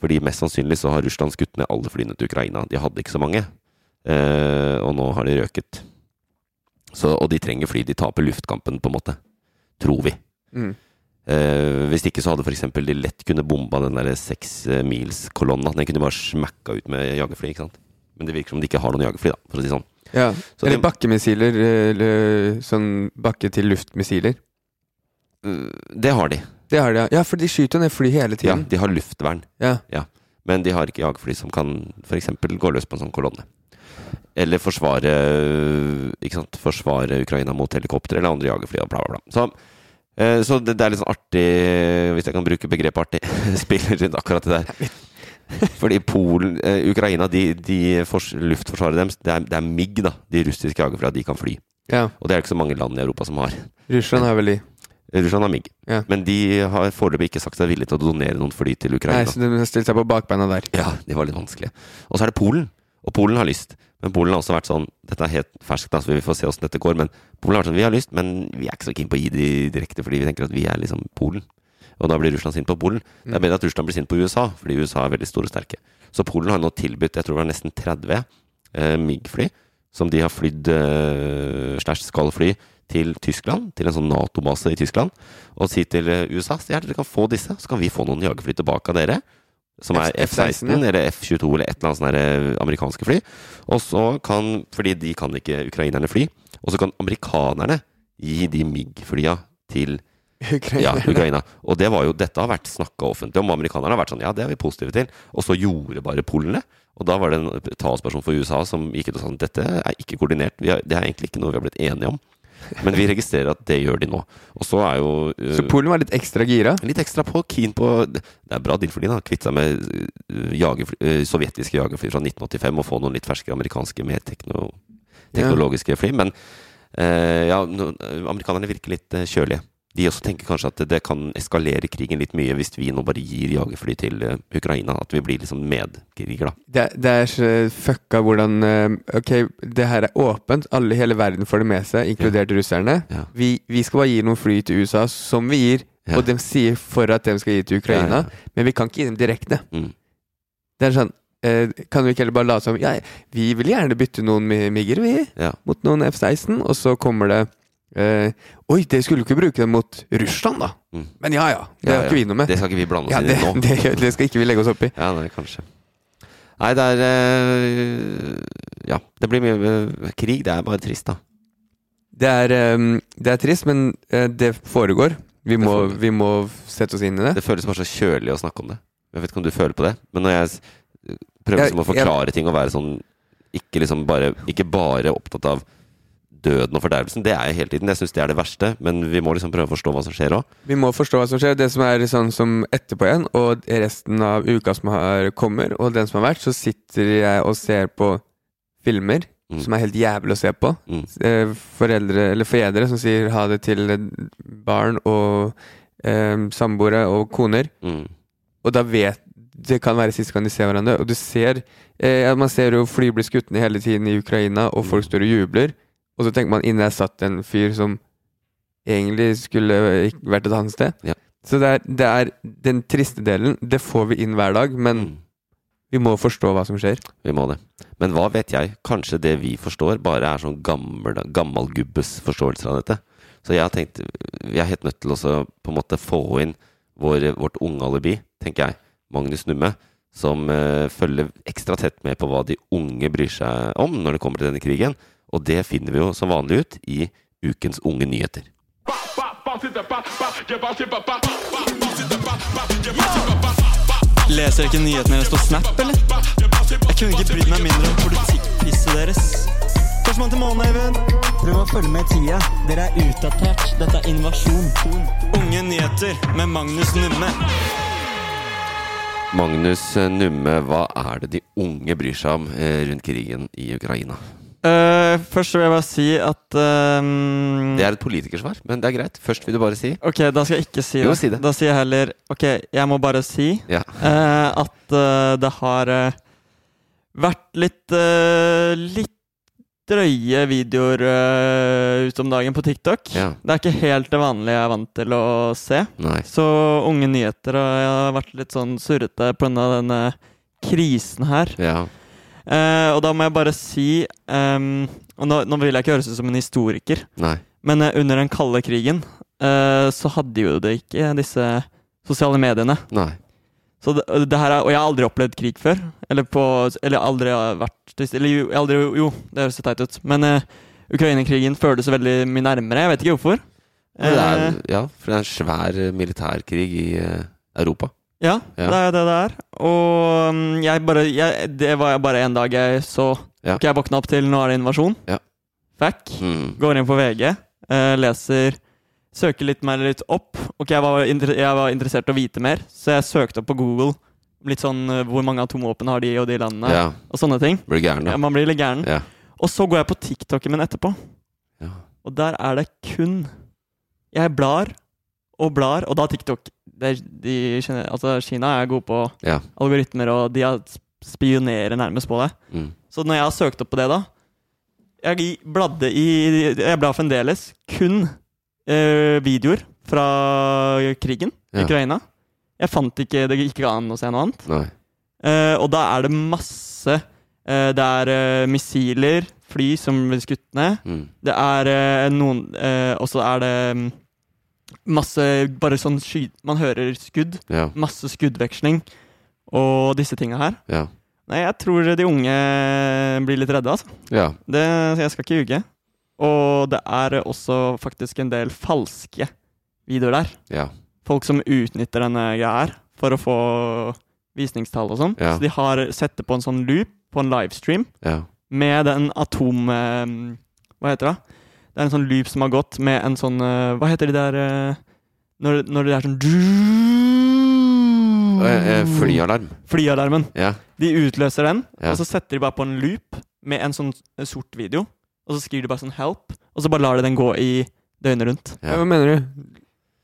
Fordi mest sannsynlig så har Russland skutt ned alle flyene til Ukraina. De hadde ikke så mange. Eh, og nå har de røket. Så, og de trenger fly. De taper luftkampen, på en måte. Tror vi. Mm. Eh, hvis ikke så hadde f.eks. de lett kunne bomba den der seksmilskolonna. Den kunne bare smakka ut med jagerfly. ikke sant? Men det virker som de ikke har noen jagerfly, da, for å si sånn. Ja. Så Eller de- bakkemissiler. Eller sånn bakke-til-luft-missiler. Eh, Det har de. Det har de, ja. Ja, for de skyter ned fly hele tiden. Ja, de har luftvern. Ja. Men de har ikke jagerfly som kan f.eks. gå løs på en sånn kolonne. Eller forsvare ikke sant? Forsvare Ukraina mot helikopter eller andre jagerfly bla, bla, bla. Så, eh, så det, det er litt sånn artig, hvis jeg kan bruke begrepet artig, spiller rundt akkurat det der. Fordi Polen eh, Ukraina, de, de fors, luftforsvaret deres, det er, det er MIG, da. De russiske jagerflyene, de kan fly. ja. Og det er ikke så mange land i Europa som har. Russland har vel de. Russland har MIG. Ja. Men de har foreløpig ikke sagt seg villige til å donere noen fly til Ukraina. Nei, så de har stilt seg på bakbeina der. Ja, de var litt vanskelige. Og så er det Polen. Og Polen har lyst. Men Polen har også vært sånn Dette er helt ferskt, så vi får se åssen dette går. Men Polen har vært sånn Vi har lyst, men vi er ikke så keen på å gi de direkte, fordi vi tenker at vi er liksom Polen. Og da blir Russland sint på Polen. Det er bedre at Russland blir sint på USA, fordi USA er veldig store og sterke. Så Polen har nå tilbudt, jeg tror det var nesten 30 eh, MIG-fly, som de har flydd eh, slash skal fly til Tyskland, til en sånn Nato-base i Tyskland, og si til eh, USA at ja, dere kan få disse, så kan vi få noen jagerfly tilbake av dere. Som er F- F-16, F-16 eller F-22 eller et eller annet sånt eh, amerikanske fly. Og så kan, fordi de kan ikke ukrainerne fly, og så kan amerikanerne gi de MIG-flya til Ukraina. ja, Ukraina. Og det var jo, dette har vært snakka offentlig om. Amerikanerne har vært sånn ja, det er vi positive til. Og så gjorde bare polene. Og da var det en talsperson for USA som gikk ut og sa at dette er ikke koordinert. Vi har, det er egentlig ikke noe vi har blitt enige om. Men vi registrerer at det gjør de nå. Og så er jo uh, Så Polen var litt ekstra gira. litt ekstra på keen på Det er bra deal for de da. Kvitte seg med uh, jagerfly, uh, sovjetiske jagerfly fra 1985 og få noen litt ferske amerikanske, mer tekno, teknologiske fly. Men ja, no, amerikanerne virker litt kjølige. De også tenker kanskje at det kan eskalere krigen litt mye hvis vi nå bare gir jagerfly til uh, Ukraina. At vi blir liksom medkriger, da. Det, det er så fucka hvordan eh, Ok, det her er åpent. Alle i hele verden får det med seg, inkludert russerne. Ja. Vi, vi skal bare gi noen fly til USA, som vi gir. Ja. Og de sier for at de skal gi til Ukraina, Ja, men vi kan ikke gi dem direkte. Mm. Det er sånn eh, Kan vi ikke heller bare late som Ja, vi vil gjerne bytte noen migger, vi, Ja. mot noen F-16, og så kommer det eh, Oi, det skulle du ikke bruke dem mot Russland, da. Mm. Men ja ja, det Ja, har ja. ikke vi noe med. Det skal ikke vi blande oss ja, inn i nå. det, det skal ikke vi legge oss opp i. Ja, nei, kanskje. Nei, det er eh, Ja, det blir mye eh, krig. Det er bare trist, da. Det er, ehm, det er trist, men det foregår. Vi må, foregår. vi må sette oss inn i det. Det føles bare så kjølig å snakke om det. Jeg vet ikke om du føler på det, men når jeg prøver Jeg- liksom å forklare ting og være sånn ikke, liksom bare, ikke bare opptatt av døden og fordervelsen, det er jeg hele tiden. Jeg syns det er det verste, men vi må liksom prøve å forstå hva som skjer òg. Vi må forstå hva som skjer. Det som er sånn som etterpå igjen, og resten av uka som har kommer, og den som har vært, så sitter jeg og ser på filmer Mm. som er helt jævlig å se på. Mm. Eh, Foreldre, eller fedre som sier ha det til barn og eh, samboere og koner. Mm. Og da vet Det kan være siste gang de ser hverandre. Og du ser eh, Man ser jo fly bli skutt ned hele tiden i Ukraina, og folk Mm. står og jubler. Og så tenker man inni der satt en fyr som egentlig skulle vært et annet sted. Ja. Så det er, det er den triste delen. Det får vi inn hver dag, men Mm. vi må forstå hva som skjer. Vi må det. Men hva vet jeg? Kanskje det vi forstår, bare er sånn gammel, gammelgubbes forståelser av dette. Så jeg har tenkt Vi er helt nødt til å på en måte få inn vår, vårt unge alibi, tenker jeg. Magnus Numme. Som uh, følger ekstra tett med på hva de unge bryr seg om når det kommer til denne krigen. Og det finner vi jo som vanlig ut i ukens Unge nyheter. Leser ikke nyhetene deres på Snap, eller? Jeg kunne ikke brydd meg mindre om politikkpisset deres. Førstemann til månen, Eivind. Prøv å følge med i tida. Dere er utdatert. Dette er invasjon. Unge nyheter med Magnus Numme. Magnus Numme, hva er det de unge bryr seg om eh, rundt krigen i Ukraina? Eh, først vil jeg bare si at ehm, Det er et politikersvar, men det er greit. Først vil du bare si. Ok, da skal jeg ikke si det. Jo, si det. Da sier jeg heller Ok, jeg må bare si Ja. uh, at uh, det har vært litt Litt drøye videoer uh, ut om dagen på TikTok. Ja. Det er ikke helt det vanlige jeg er vant til å se. Nei. Så unge nyheter, og jeg har vært litt sånn surrete pga. denne krisen her. Ja. Eh, og da må jeg bare si um, Og nå, nå vil jeg ikke høres ut som en historiker, Nei. men uh, under den kalde krigen uh, så hadde jo det ikke disse sosiale mediene. Nei. Så det, det her er, og jeg har aldri opplevd krig før. Eller, på, eller aldri vært Eller aldri, jo det høres teit ut. Men uh, Ukraina-krigen føles veldig mye nærmere. Jeg vet ikke hvorfor. Er, ja, for det er en svær militærkrig i Europa. Ja, Ja. det er det det er. Og mm, jeg bare jeg, Det var bare en dag jeg så Ja. Ok, jeg våkna opp til nå er det invasjon. Ja. Fack. Mm. Går inn på VG, eh, leser Søker litt mer litt opp. Ok, jeg var, jeg var interessert i å vite mer, så jeg søkte opp på Google litt sånn eh, hvor mange atomvåpen har de og de landene, Ja. og sånne ting. Blir gæren, gæren, Ja, man blir litt gæren. Ja. Og så går jeg på TikToken min etterpå, Ja. og der er det kun Jeg blar og blar, og da TikTok er- de, altså Kina er gode på Ja. algoritmer, og de spionerer nærmest på det. Mm. Så når jeg har søkt opp på det, da Jeg bladde i Jeg blar fremdeles kun eh, videoer fra krigen i Ja. Ukraina. Jeg fant ikke Det gikk ikke an å se noe annet. Eh, og da er det masse eh, Det er eh, missiler, fly som blir skutt ned. Mm. Det er eh, noen eh, Og så er det mm, masse Bare sånn sky... Man hører skudd. Ja. Masse skuddveksling og disse tinga her. Ja. Nei, jeg tror de unge blir litt redde, altså. ja. Det, jeg skal ikke ljuge. Og det er også faktisk en del falske videoer der. Ja. Folk som utnytter denne greia her for å få visningstall og sånn. Ja. Så de har sett det på en sånn loop, på en livestream, Ja. med den atom... eh, Hva heter det? Det er en sånn loop som har gått med en sånn eh, Hva heter de der eh, når, når det er sånn Eh, Flyalarm. Flyalarmen. Ja. De utløser den, Ja. og så setter de bare på en loop med en sånn sort video. Og så skriver de bare sånn 'help', og så bare lar de den gå i døgnet rundt. Ja, hva mener du?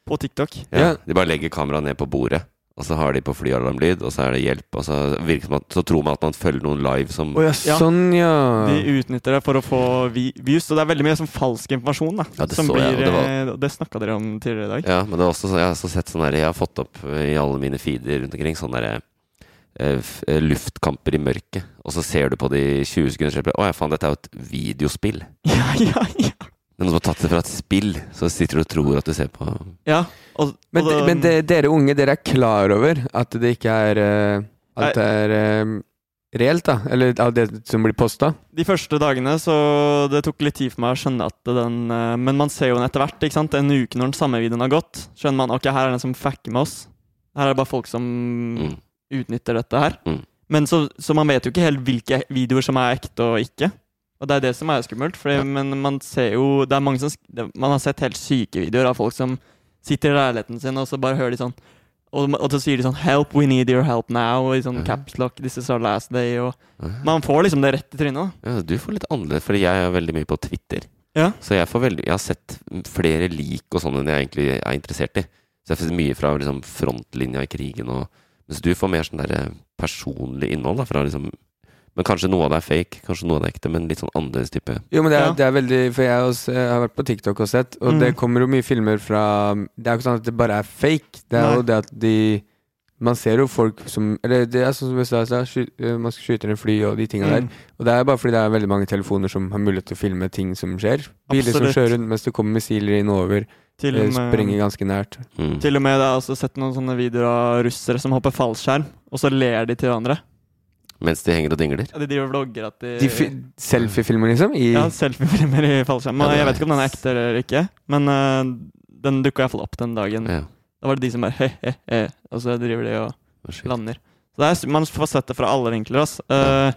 På TikTok. Ja. Ja. De bare legger kameraet ned på bordet, og så har de på flyalarmlyd, og så er det hjelp, og så, virker det så tror man at man følger noen live som oh, ja, Ja. sånn, ja. De utnytter det for å få views, og det er veldig mye sånn falsk informasjon. da Ja, det som så blir, og det var- eh, det snakka dere om tidligere i dag. Ja, men det er også sånn, jeg har også sett sånn der, Jeg har fått opp eh, i alle mine feeder rundt omkring sånne der, eh, luftkamper i mørket. Og så ser du på de 20 sekunder, er bare, Å ja, faen, dette er jo et videospill. Ja, ja, ja. Noen som har tatt det fra et spill, så sitter du og tror at du ser på ja. Og, Men, og da- men det, dere unge, dere er klar over at det ikke er eh, At det er eh, reelt, da? Eller av det som blir posta? De første dagene så det tok litt tid for meg å skjønne at den eh, Men man ser jo den etter hvert. ikke sant? En uke når den samme videoen har gått, skjønner man ok, her er den som facker med oss. Her er det bare folk som Mm. utnytter dette her. Mm. Men så, så man vet jo ikke helt hvilke videoer som er ekte og ikke. Og det er det som er skummelt. Fordi, Ja. Men man ser jo det er mange som, Man har sett helt syke videoer av folk som sitter i leiligheten sin, og så bare hører de sånn og, og så sier de sånn 'Help, we need your help now', og i sånn Mhm. caps lock, 'This is our last day', og Ja. Man får liksom det rett i trynet. Ja, du får litt annerledes, fordi jeg er veldig mye på Twitter. Ja. Så jeg, får veldig, jeg har sett flere lik og sånn enn jeg egentlig er interessert i. Så jeg får mye fra liksom, frontlinja i krigen, og, mens du får mer sånn der eh, personlig innhold. Da, fra, liksom, men kanskje noe av det er fake, kanskje noe av det er ekte, men litt sånn annerledes type. Jo, men det er, Ja. det er veldig For jeg, også, jeg har vært på TikTok og sett, og Mm. det kommer jo mye filmer fra Det er jo ikke sånn at det bare er fake. Det er Nei. jo det at de Man ser jo folk som Eller det er sånn som jeg sa, sky, eh, man skyter en fly og de tinga der. Mm. Og det er bare fordi det er veldig mange telefoner som har mulighet til å filme ting som skjer. Biler som Absolutt. kjører rundt mens det kommer missiler inn over, Til eh, og, med, sprenger ganske nært. Mm. til og med jeg har også sett noen sånne videoer av russere som hopper fallskjerm, og så ler de til hverandre. Mens de henger og dingler. Ja, de driver og vlogger at de, De Selfiefilmer, liksom? I, Ja, selfiefilmer i fallskjerm. Ja, jeg vet ikke om den er ekte eller ikke, men uh, den dukka iallfall opp den dagen. Ja. Da var det de som bare he-he-he, og så driver de og lander. Så det er, man får sett det fra alle vinkler, ass. Uh,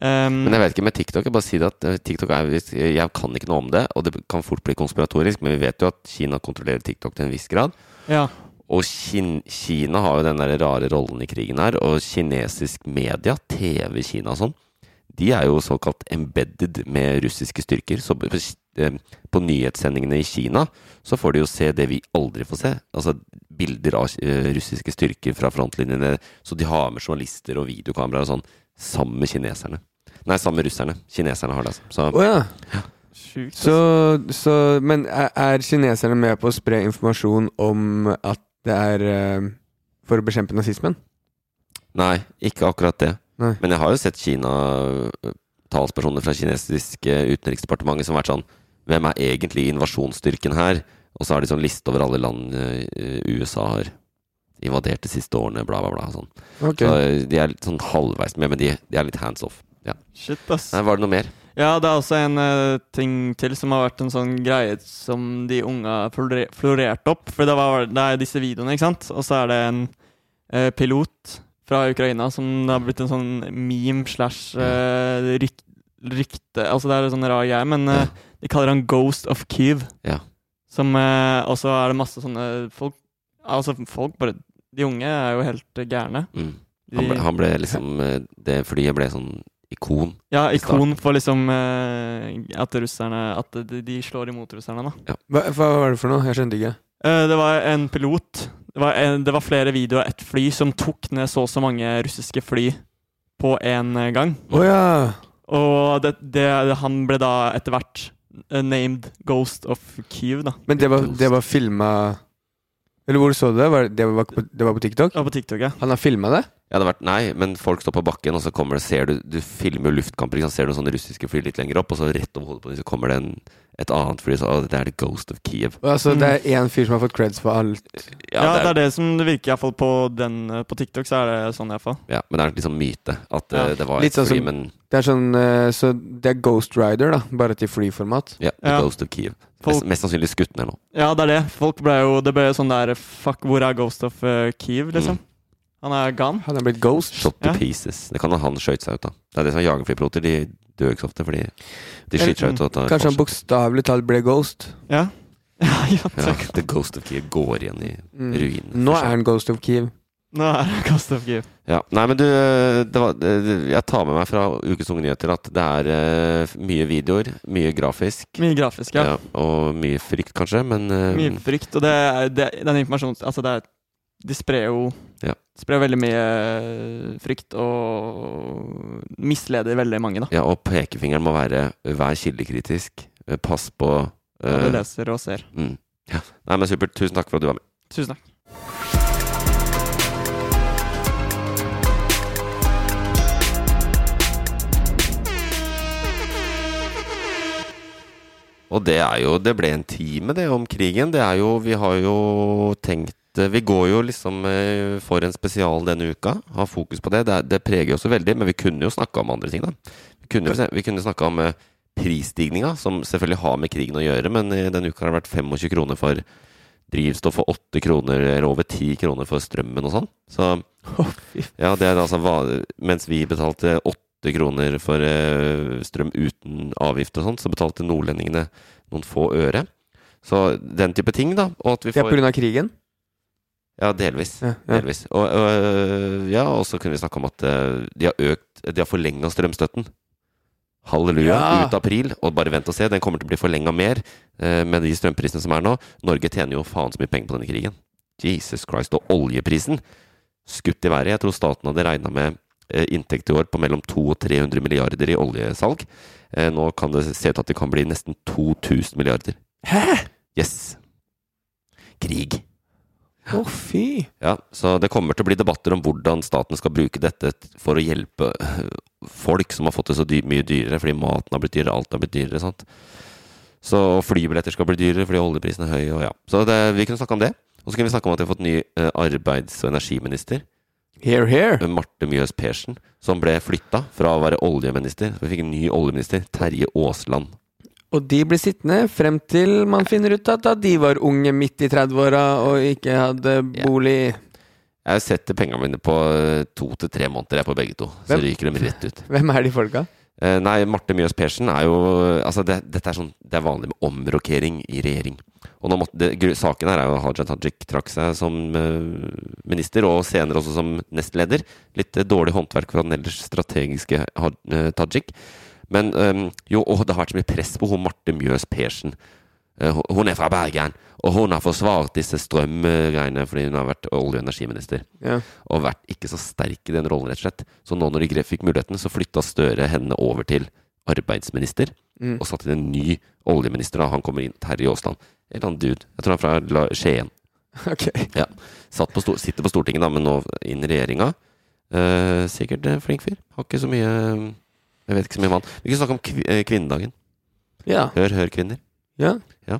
um, Men jeg vet ikke med TikTok. Jeg bare sier at eh, TikTok er, Jeg kan ikke noe om det, og det kan fort bli konspiratorisk, men vi vet jo at Kina kontrollerer TikTok til en viss grad. ja. Og Kin Kina har jo den der rare rollen i krigen her, og kinesisk media, TV Kina og sånn, de er jo såkalt embedded med russiske styrker. Så på, eh, på nyhetssendingene i Kina så får de jo se det vi aldri får se. Altså bilder av eh, russiske styrker fra frontlinjene. Så de har med journalister og videokameraer og sånn sammen med kineserne. Nei, sammen med russerne. Kineserne har det, altså. Så oh, ja. Sjukt. Så, så Men er kineserne med på å spre informasjon om at det er eh, for å bekjempe nazismen? nei, ikke akkurat det. Nei. Men jeg har jo sett Kina-talspersoner fra kinesiske utenriksdepartementet som har vært sånn Hvem er egentlig invasjonsstyrken her? Og så har de sånn liste over alle land eh, USA har invadert de siste årene, bla, bla, bla. Sånn. Okay. Så eh, de er litt sånn halvveis med, men de, de er litt hands off. Ja. Shit, ass. Nei, var det noe mer? Ja, det er også en uh, ting til som har vært en sånn greie som de unge har flore- florerte opp. For det, var, det er disse videoene, ikke sant? Og så er det en uh, pilot fra Ukraina som det har blitt en sånn meme slash uh, ryk, rykte Altså det er en sånn rar greie, men ja. de kaller han Ghost of Kyiv. Ja. Som Og så er det masse sånne folk Altså folk bare De unge er jo helt gærne. Mm. Han, ble, han ble liksom Det flyet ble sånn ikon. ja, ikon for liksom eh, at russerne At de, de slår imot russerne, da. Hva, hva var det for noe? Jeg skjønte ikke. Eh, Det var en pilot. Det var, en, det var flere videoer av ett fly som tok ned så og så mange russiske fly på én gang. Oh, ja! Og det, det, han ble da etter hvert eh, named Ghost of Kyiv, da. Men det var, det var filma Eller hvor så du det? Var, det, var på, det var på TikTok? Ja, på TikTok, ja. Han har filma det? Ja, det har vært Nei, men folk står på bakken, og så kommer det Ser du Du filmer jo luftkamper, ikke sant? ser du sånne russiske fly litt lenger opp, og så rett over hodet på dem så kommer det en, et annet fly, så det er The Ghost of Kiev. Altså, Mm. det er én fyr som har fått creds for alt. Ja, det er det som det virker, iallfall på den På TikTok, så er det sånn, iallfall. Ja, men det er liksom myte at Ja. eh, det var Litt et sånn fly, men Det er sånn eh, Så det er Ghost Rider, da, bare til flyformat. ja, The Ja. Ghost of Kiev. Folk- Mest, mest sannsynlig skutt ned nå. Ja, det er det. Folk ble jo Det ble jo sånn der Fuck, hvor er Ghost of uh, Kiev, liksom? Mm. Han er gone. Han er blitt Ghost. Shot to Ja. pieces. Det kan ha han skjøt seg ut, da. Det er det som er jagerflypiloter. De dør ikke så ofte, fordi de skyter seg ut. Kanskje fortsatt. Han bokstavelig talt ble Ghost. Ja. ja, ja, ja. The Ghost of Kiev går igjen i Mm. ruinene. Nå er han Ghost of Kiev. Nå er han Ghost of Kiev. Ja, Nei, men du, det var, jeg tar med meg fra Ukes Unge Nyheter at det er uh, mye videoer, mye grafisk. Mye grafisk, ja. Ja, og mye frykt, kanskje, men uh, Mye frykt. Og det, er- det, den informasjonen Altså, det er De sprer jo Ja. Sprer veldig mye eh, frykt og misleder veldig mange, da. Ja, og pekefingeren må være vær kildekritisk. eh, Pass på Hva du eh, leser og ser. mm, ja. Nei, men supert. Tusen takk for at du var med. Tusen takk. Og det er jo Det ble en time, det, om krigen. Det er jo Vi har jo tenkt eh, Vi går jo liksom eh, for en spesial denne uka. Har fokus på det. Det, det preger oss veldig, men vi kunne jo snakka om andre ting, da. Vi kunne, vi kunne snakka om eh, prisstigninga, som selvfølgelig har med krigen å gjøre, men denne uka har det vært 25 kroner for drivstoff og 8 kroner, eller over 10 kroner for strømmen og sånn. Så ja, det er altså Mens vi betalte 8 kroner for strøm uten avgift og sånt, så betalte nordlendingene noen få øre. Så den type ting, da. Og at vi Det er pga. krigen? Ja, delvis. Ja, ja. delvis. Og, og, ja, så kunne vi snakke om at eh, de har økt De har forlenga strømstøtten. Halleluja. Ja. Ut april. Og bare vent og se, den kommer til å bli forlenga mer eh, med de strømprisene som er nå. Norge tjener jo faen så mye penger på denne krigen. Jesus Christ. Og oljeprisen skutt i været. Jeg tror staten hadde regna med inntekt i år på mellom 200 og 300 milliarder i oljesalg. Eh, nå kan det se ut at det kan bli nesten 2000 milliarder. Hæ?! Yes. Krig. Å, fy! Ja, så det kommer til å bli debatter om hvordan staten skal bruke dette for å hjelpe øh, folk som har fått det så dy mye dyrere, fordi maten har blitt dyrere, alt har blitt dyrere. sant? Så flybilletter skal bli dyrere fordi oljeprisen er høy. og ja. Så det, vi kunne snakke om det. Og så kunne vi snakke om at vi har fått ny uh, arbeids- og energiminister. Here, here. eh, Marte Mjøs Persen. Som ble flytta fra å være oljeminister. Vi fikk en ny oljeminister. Terje Aasland. Og de blir sittende frem til man finner ut at da de var unge midt i 30-åra og ikke hadde bolig Jeg setter pengene mine på eh, to til tre måneder jeg på begge to. Så Hvem? ryker de rett ut. Hvem er de folka? Eh, nei, Marte Mjøs Persen er jo Altså, det, dette er sånn Det er vanlig med omrokering i regjering. Og nå måtte, det, saken her er jo Haja Tajik trakk seg som eh, minister, og senere også som nestleder. Litt dårlig håndverk fra den ellers strategiske Tajik. Men eh, jo, og det har vært så mye press på hun Marte Mjøs Persen. Eh, hun- er fra Bergen, og hun har forsvart disse strømgreiene fordi hun har vært olje- og energiminister. Ja. Og vært ikke så sterk i den rollen, rett og slett. Så nå når de fikk muligheten, så flytta Støre henne over til arbeidsminister. Mm. Og satte inn en ny oljeminister. da Han kommer inn, Terje Aasland. En eller annen dude. Jeg tror han er fra Skien. Ok. Ja. Satt på, sitter på Stortinget, da, men nå inn i regjeringa. Eh, sikkert flink fyr. Har ikke så mye Jeg vet ikke så mye om han. Vi kunne snakke om kvi, eh, kvinnedagen. Ja. Hør, hør, kvinner. ja. ja.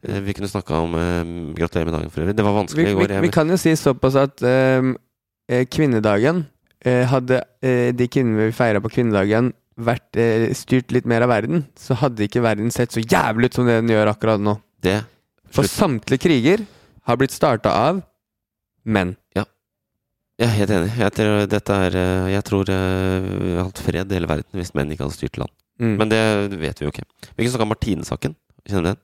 vi kunne snakka om eh, Gratulerer med dagen for øvrig. Det var vanskelig i går. Vi, vi kan jo si såpass at eh, kvinnedagen uh, Hadde uh, de kvinnene vi feira på kvinnedagen, vært uh, styrt litt mer av verden, så hadde ikke verden sett så jævlig ut som det den gjør akkurat nå. det For samtlige kriger har blitt starta av menn. Jeg er helt enig. Jeg tror, dette er, eh, jeg tror eh, vi hadde hatt fred i hele verden hvis menn ikke hadde styrt land. Mm. Men det vet vi jo ikke. Vi kan snakke om Martine-saken. Kjenner du den?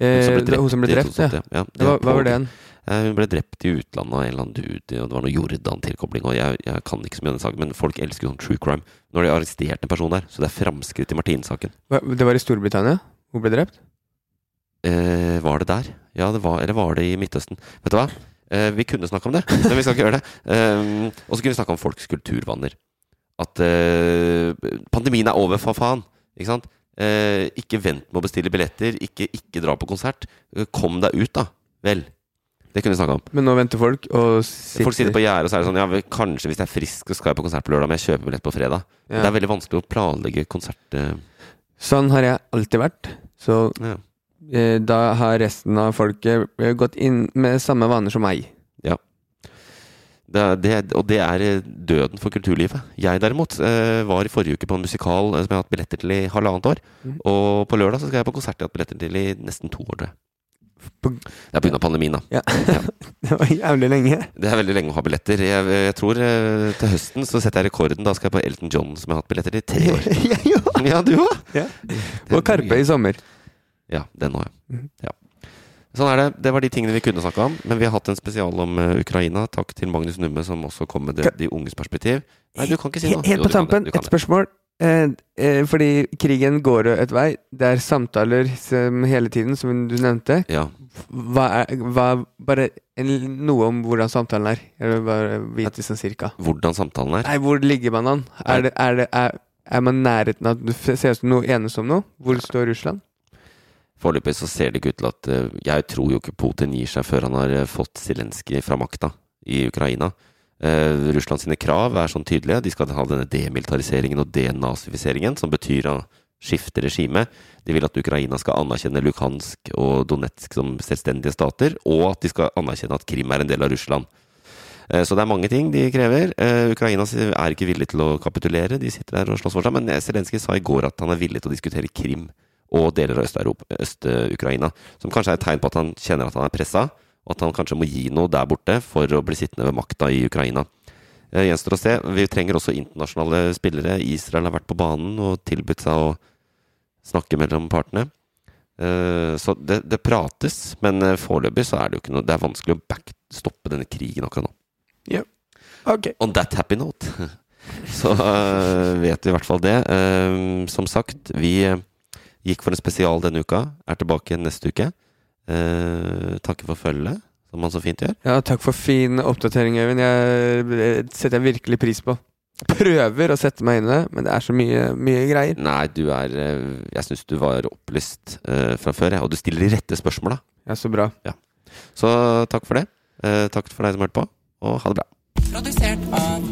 eh, hun som ble drept, ja. 2008. ja hva var det igjen? Eh, Hun ble drept i utlandet av en eller annen dude, og det var noe Jordan-tilkobling. Og jeg, jeg kan ikke så mye om den saken, men folk elsker sånn true crime. De har arrestert en person der, så det er framskritt i Martine-saken. Det var i Storbritannia hun ble drept? Eh, var det der? Ja, det var, eller var det i Midtøsten? Vet du hva? Eh, vi kunne snakke om det, men vi skal ikke gjøre det. Eh, og så kunne vi snakke om folks kulturvaner. At eh, pandemien er over, for faen. Ikke sant? Ikke vent med å bestille billetter. Ikke, ikke dra på konsert. Kom deg ut, da. Vel. Det kunne vi snakka om. Men nå venter folk og sitter Folk sitter på gjerdet og så er det sånn Ja, vel, kanskje hvis jeg er frisk, så skal jeg på konsert på lørdag, men jeg kjøper billett på fredag. Ja. Det er veldig vanskelig å planlegge konsert. Sånn har jeg alltid vært. Så ja. Eh, da har resten av folket eh, gått inn med samme vaner som meg. Det, er- det, og det er eh, døden for kulturlivet. Jeg derimot var i forrige uke på en musikal som jeg har hatt billetter til i halvannet år. Mm. Og på lørdag så skal jeg på konsert jeg har hatt billetter til i nesten to år. På- Det er pga. pandemien, da. Ja. det var jævlig lenge. Det er veldig lenge å ha billetter. Jeg, jeg tror til høsten så setter jeg rekorden. Da skal jeg på Elton John, som jeg har hatt billetter til i tre år. ja! Ja, du òg? Ja. Og Karpe i sommer. Ja, den òg, ja. Mhm. ja. Sånn er det. Det var de tingene vi kunne snakka om. Men vi har hatt en spesial om uh, Ukraina. Takk til Magnus Numme, som også kom med det, de unges perspektiv. Nei, du kan ikke si noe. Helt på tampen, et spørsmål. Eh, eh, fordi krigen går et vei. Det er samtaler som hele tiden, som du nevnte. Ja. Hva er, hva, bare en, noe om hvordan samtalen er. Vil bare vite sånn cirka. Hvordan samtalen er. Nei, hvor ligger man an? Er, det, er, det, er, er man nærheten av Det ser ut som noe enes om noe. Hvor står Russland? Foreløpig så ser det ikke ut til at eh, Jeg tror jo ikke Putin gir seg før han har eh, fått Zelenskyj fra makta i Ukraina. Uh, Russland sine krav er sånn tydelige. De skal ha denne demilitariseringen og denazifiseringen, som betyr å skifte regime. De vil at Ukraina skal anerkjenne Luhansk og Donetsk som selvstendige stater, og at de skal anerkjenne at Krim er en del av Russland. Eh, Så det er mange ting de krever. Eh, Ukraina er ikke villig til å kapitulere, de sitter der og slåss for seg. Men Zelenskyj sa i går at han er villig til å diskutere Krim og deler av Øst-Ukraina. Øst-Ukraina. Som kanskje er et tegn på at han kjenner at han er pressa, og at han kanskje må gi noe der borte for å bli sittende ved makta i Ukraina. Det Gjenstår å se. Vi trenger også internasjonale spillere. Israel har vært på banen og tilbudt seg å snakke mellom partene. Eh, Så det, det prates, men eh, foreløpig så er det jo ikke noe Det er vanskelig å back, stoppe denne krigen akkurat nå. Ok. On that happy note. Så vet vi i hvert fall det. Som sagt, vi gikk for en spesial denne uka. Er tilbake neste uke. Eh, takker for følget, som man så fint gjør. Ja, takk for fin oppdatering, Øyvind. Jeg det setter jeg virkelig pris på. Prøver å sette meg inn i det, men det er så mye, mye greier. Nei, du er øh, Jeg syns du var opplyst eh, fra før, jeg. Og du stiller de rette spørsmåla. Ja, så bra. Så takk for det. Eh, takk for deg som hørte på, og ha det bra. Produsert av.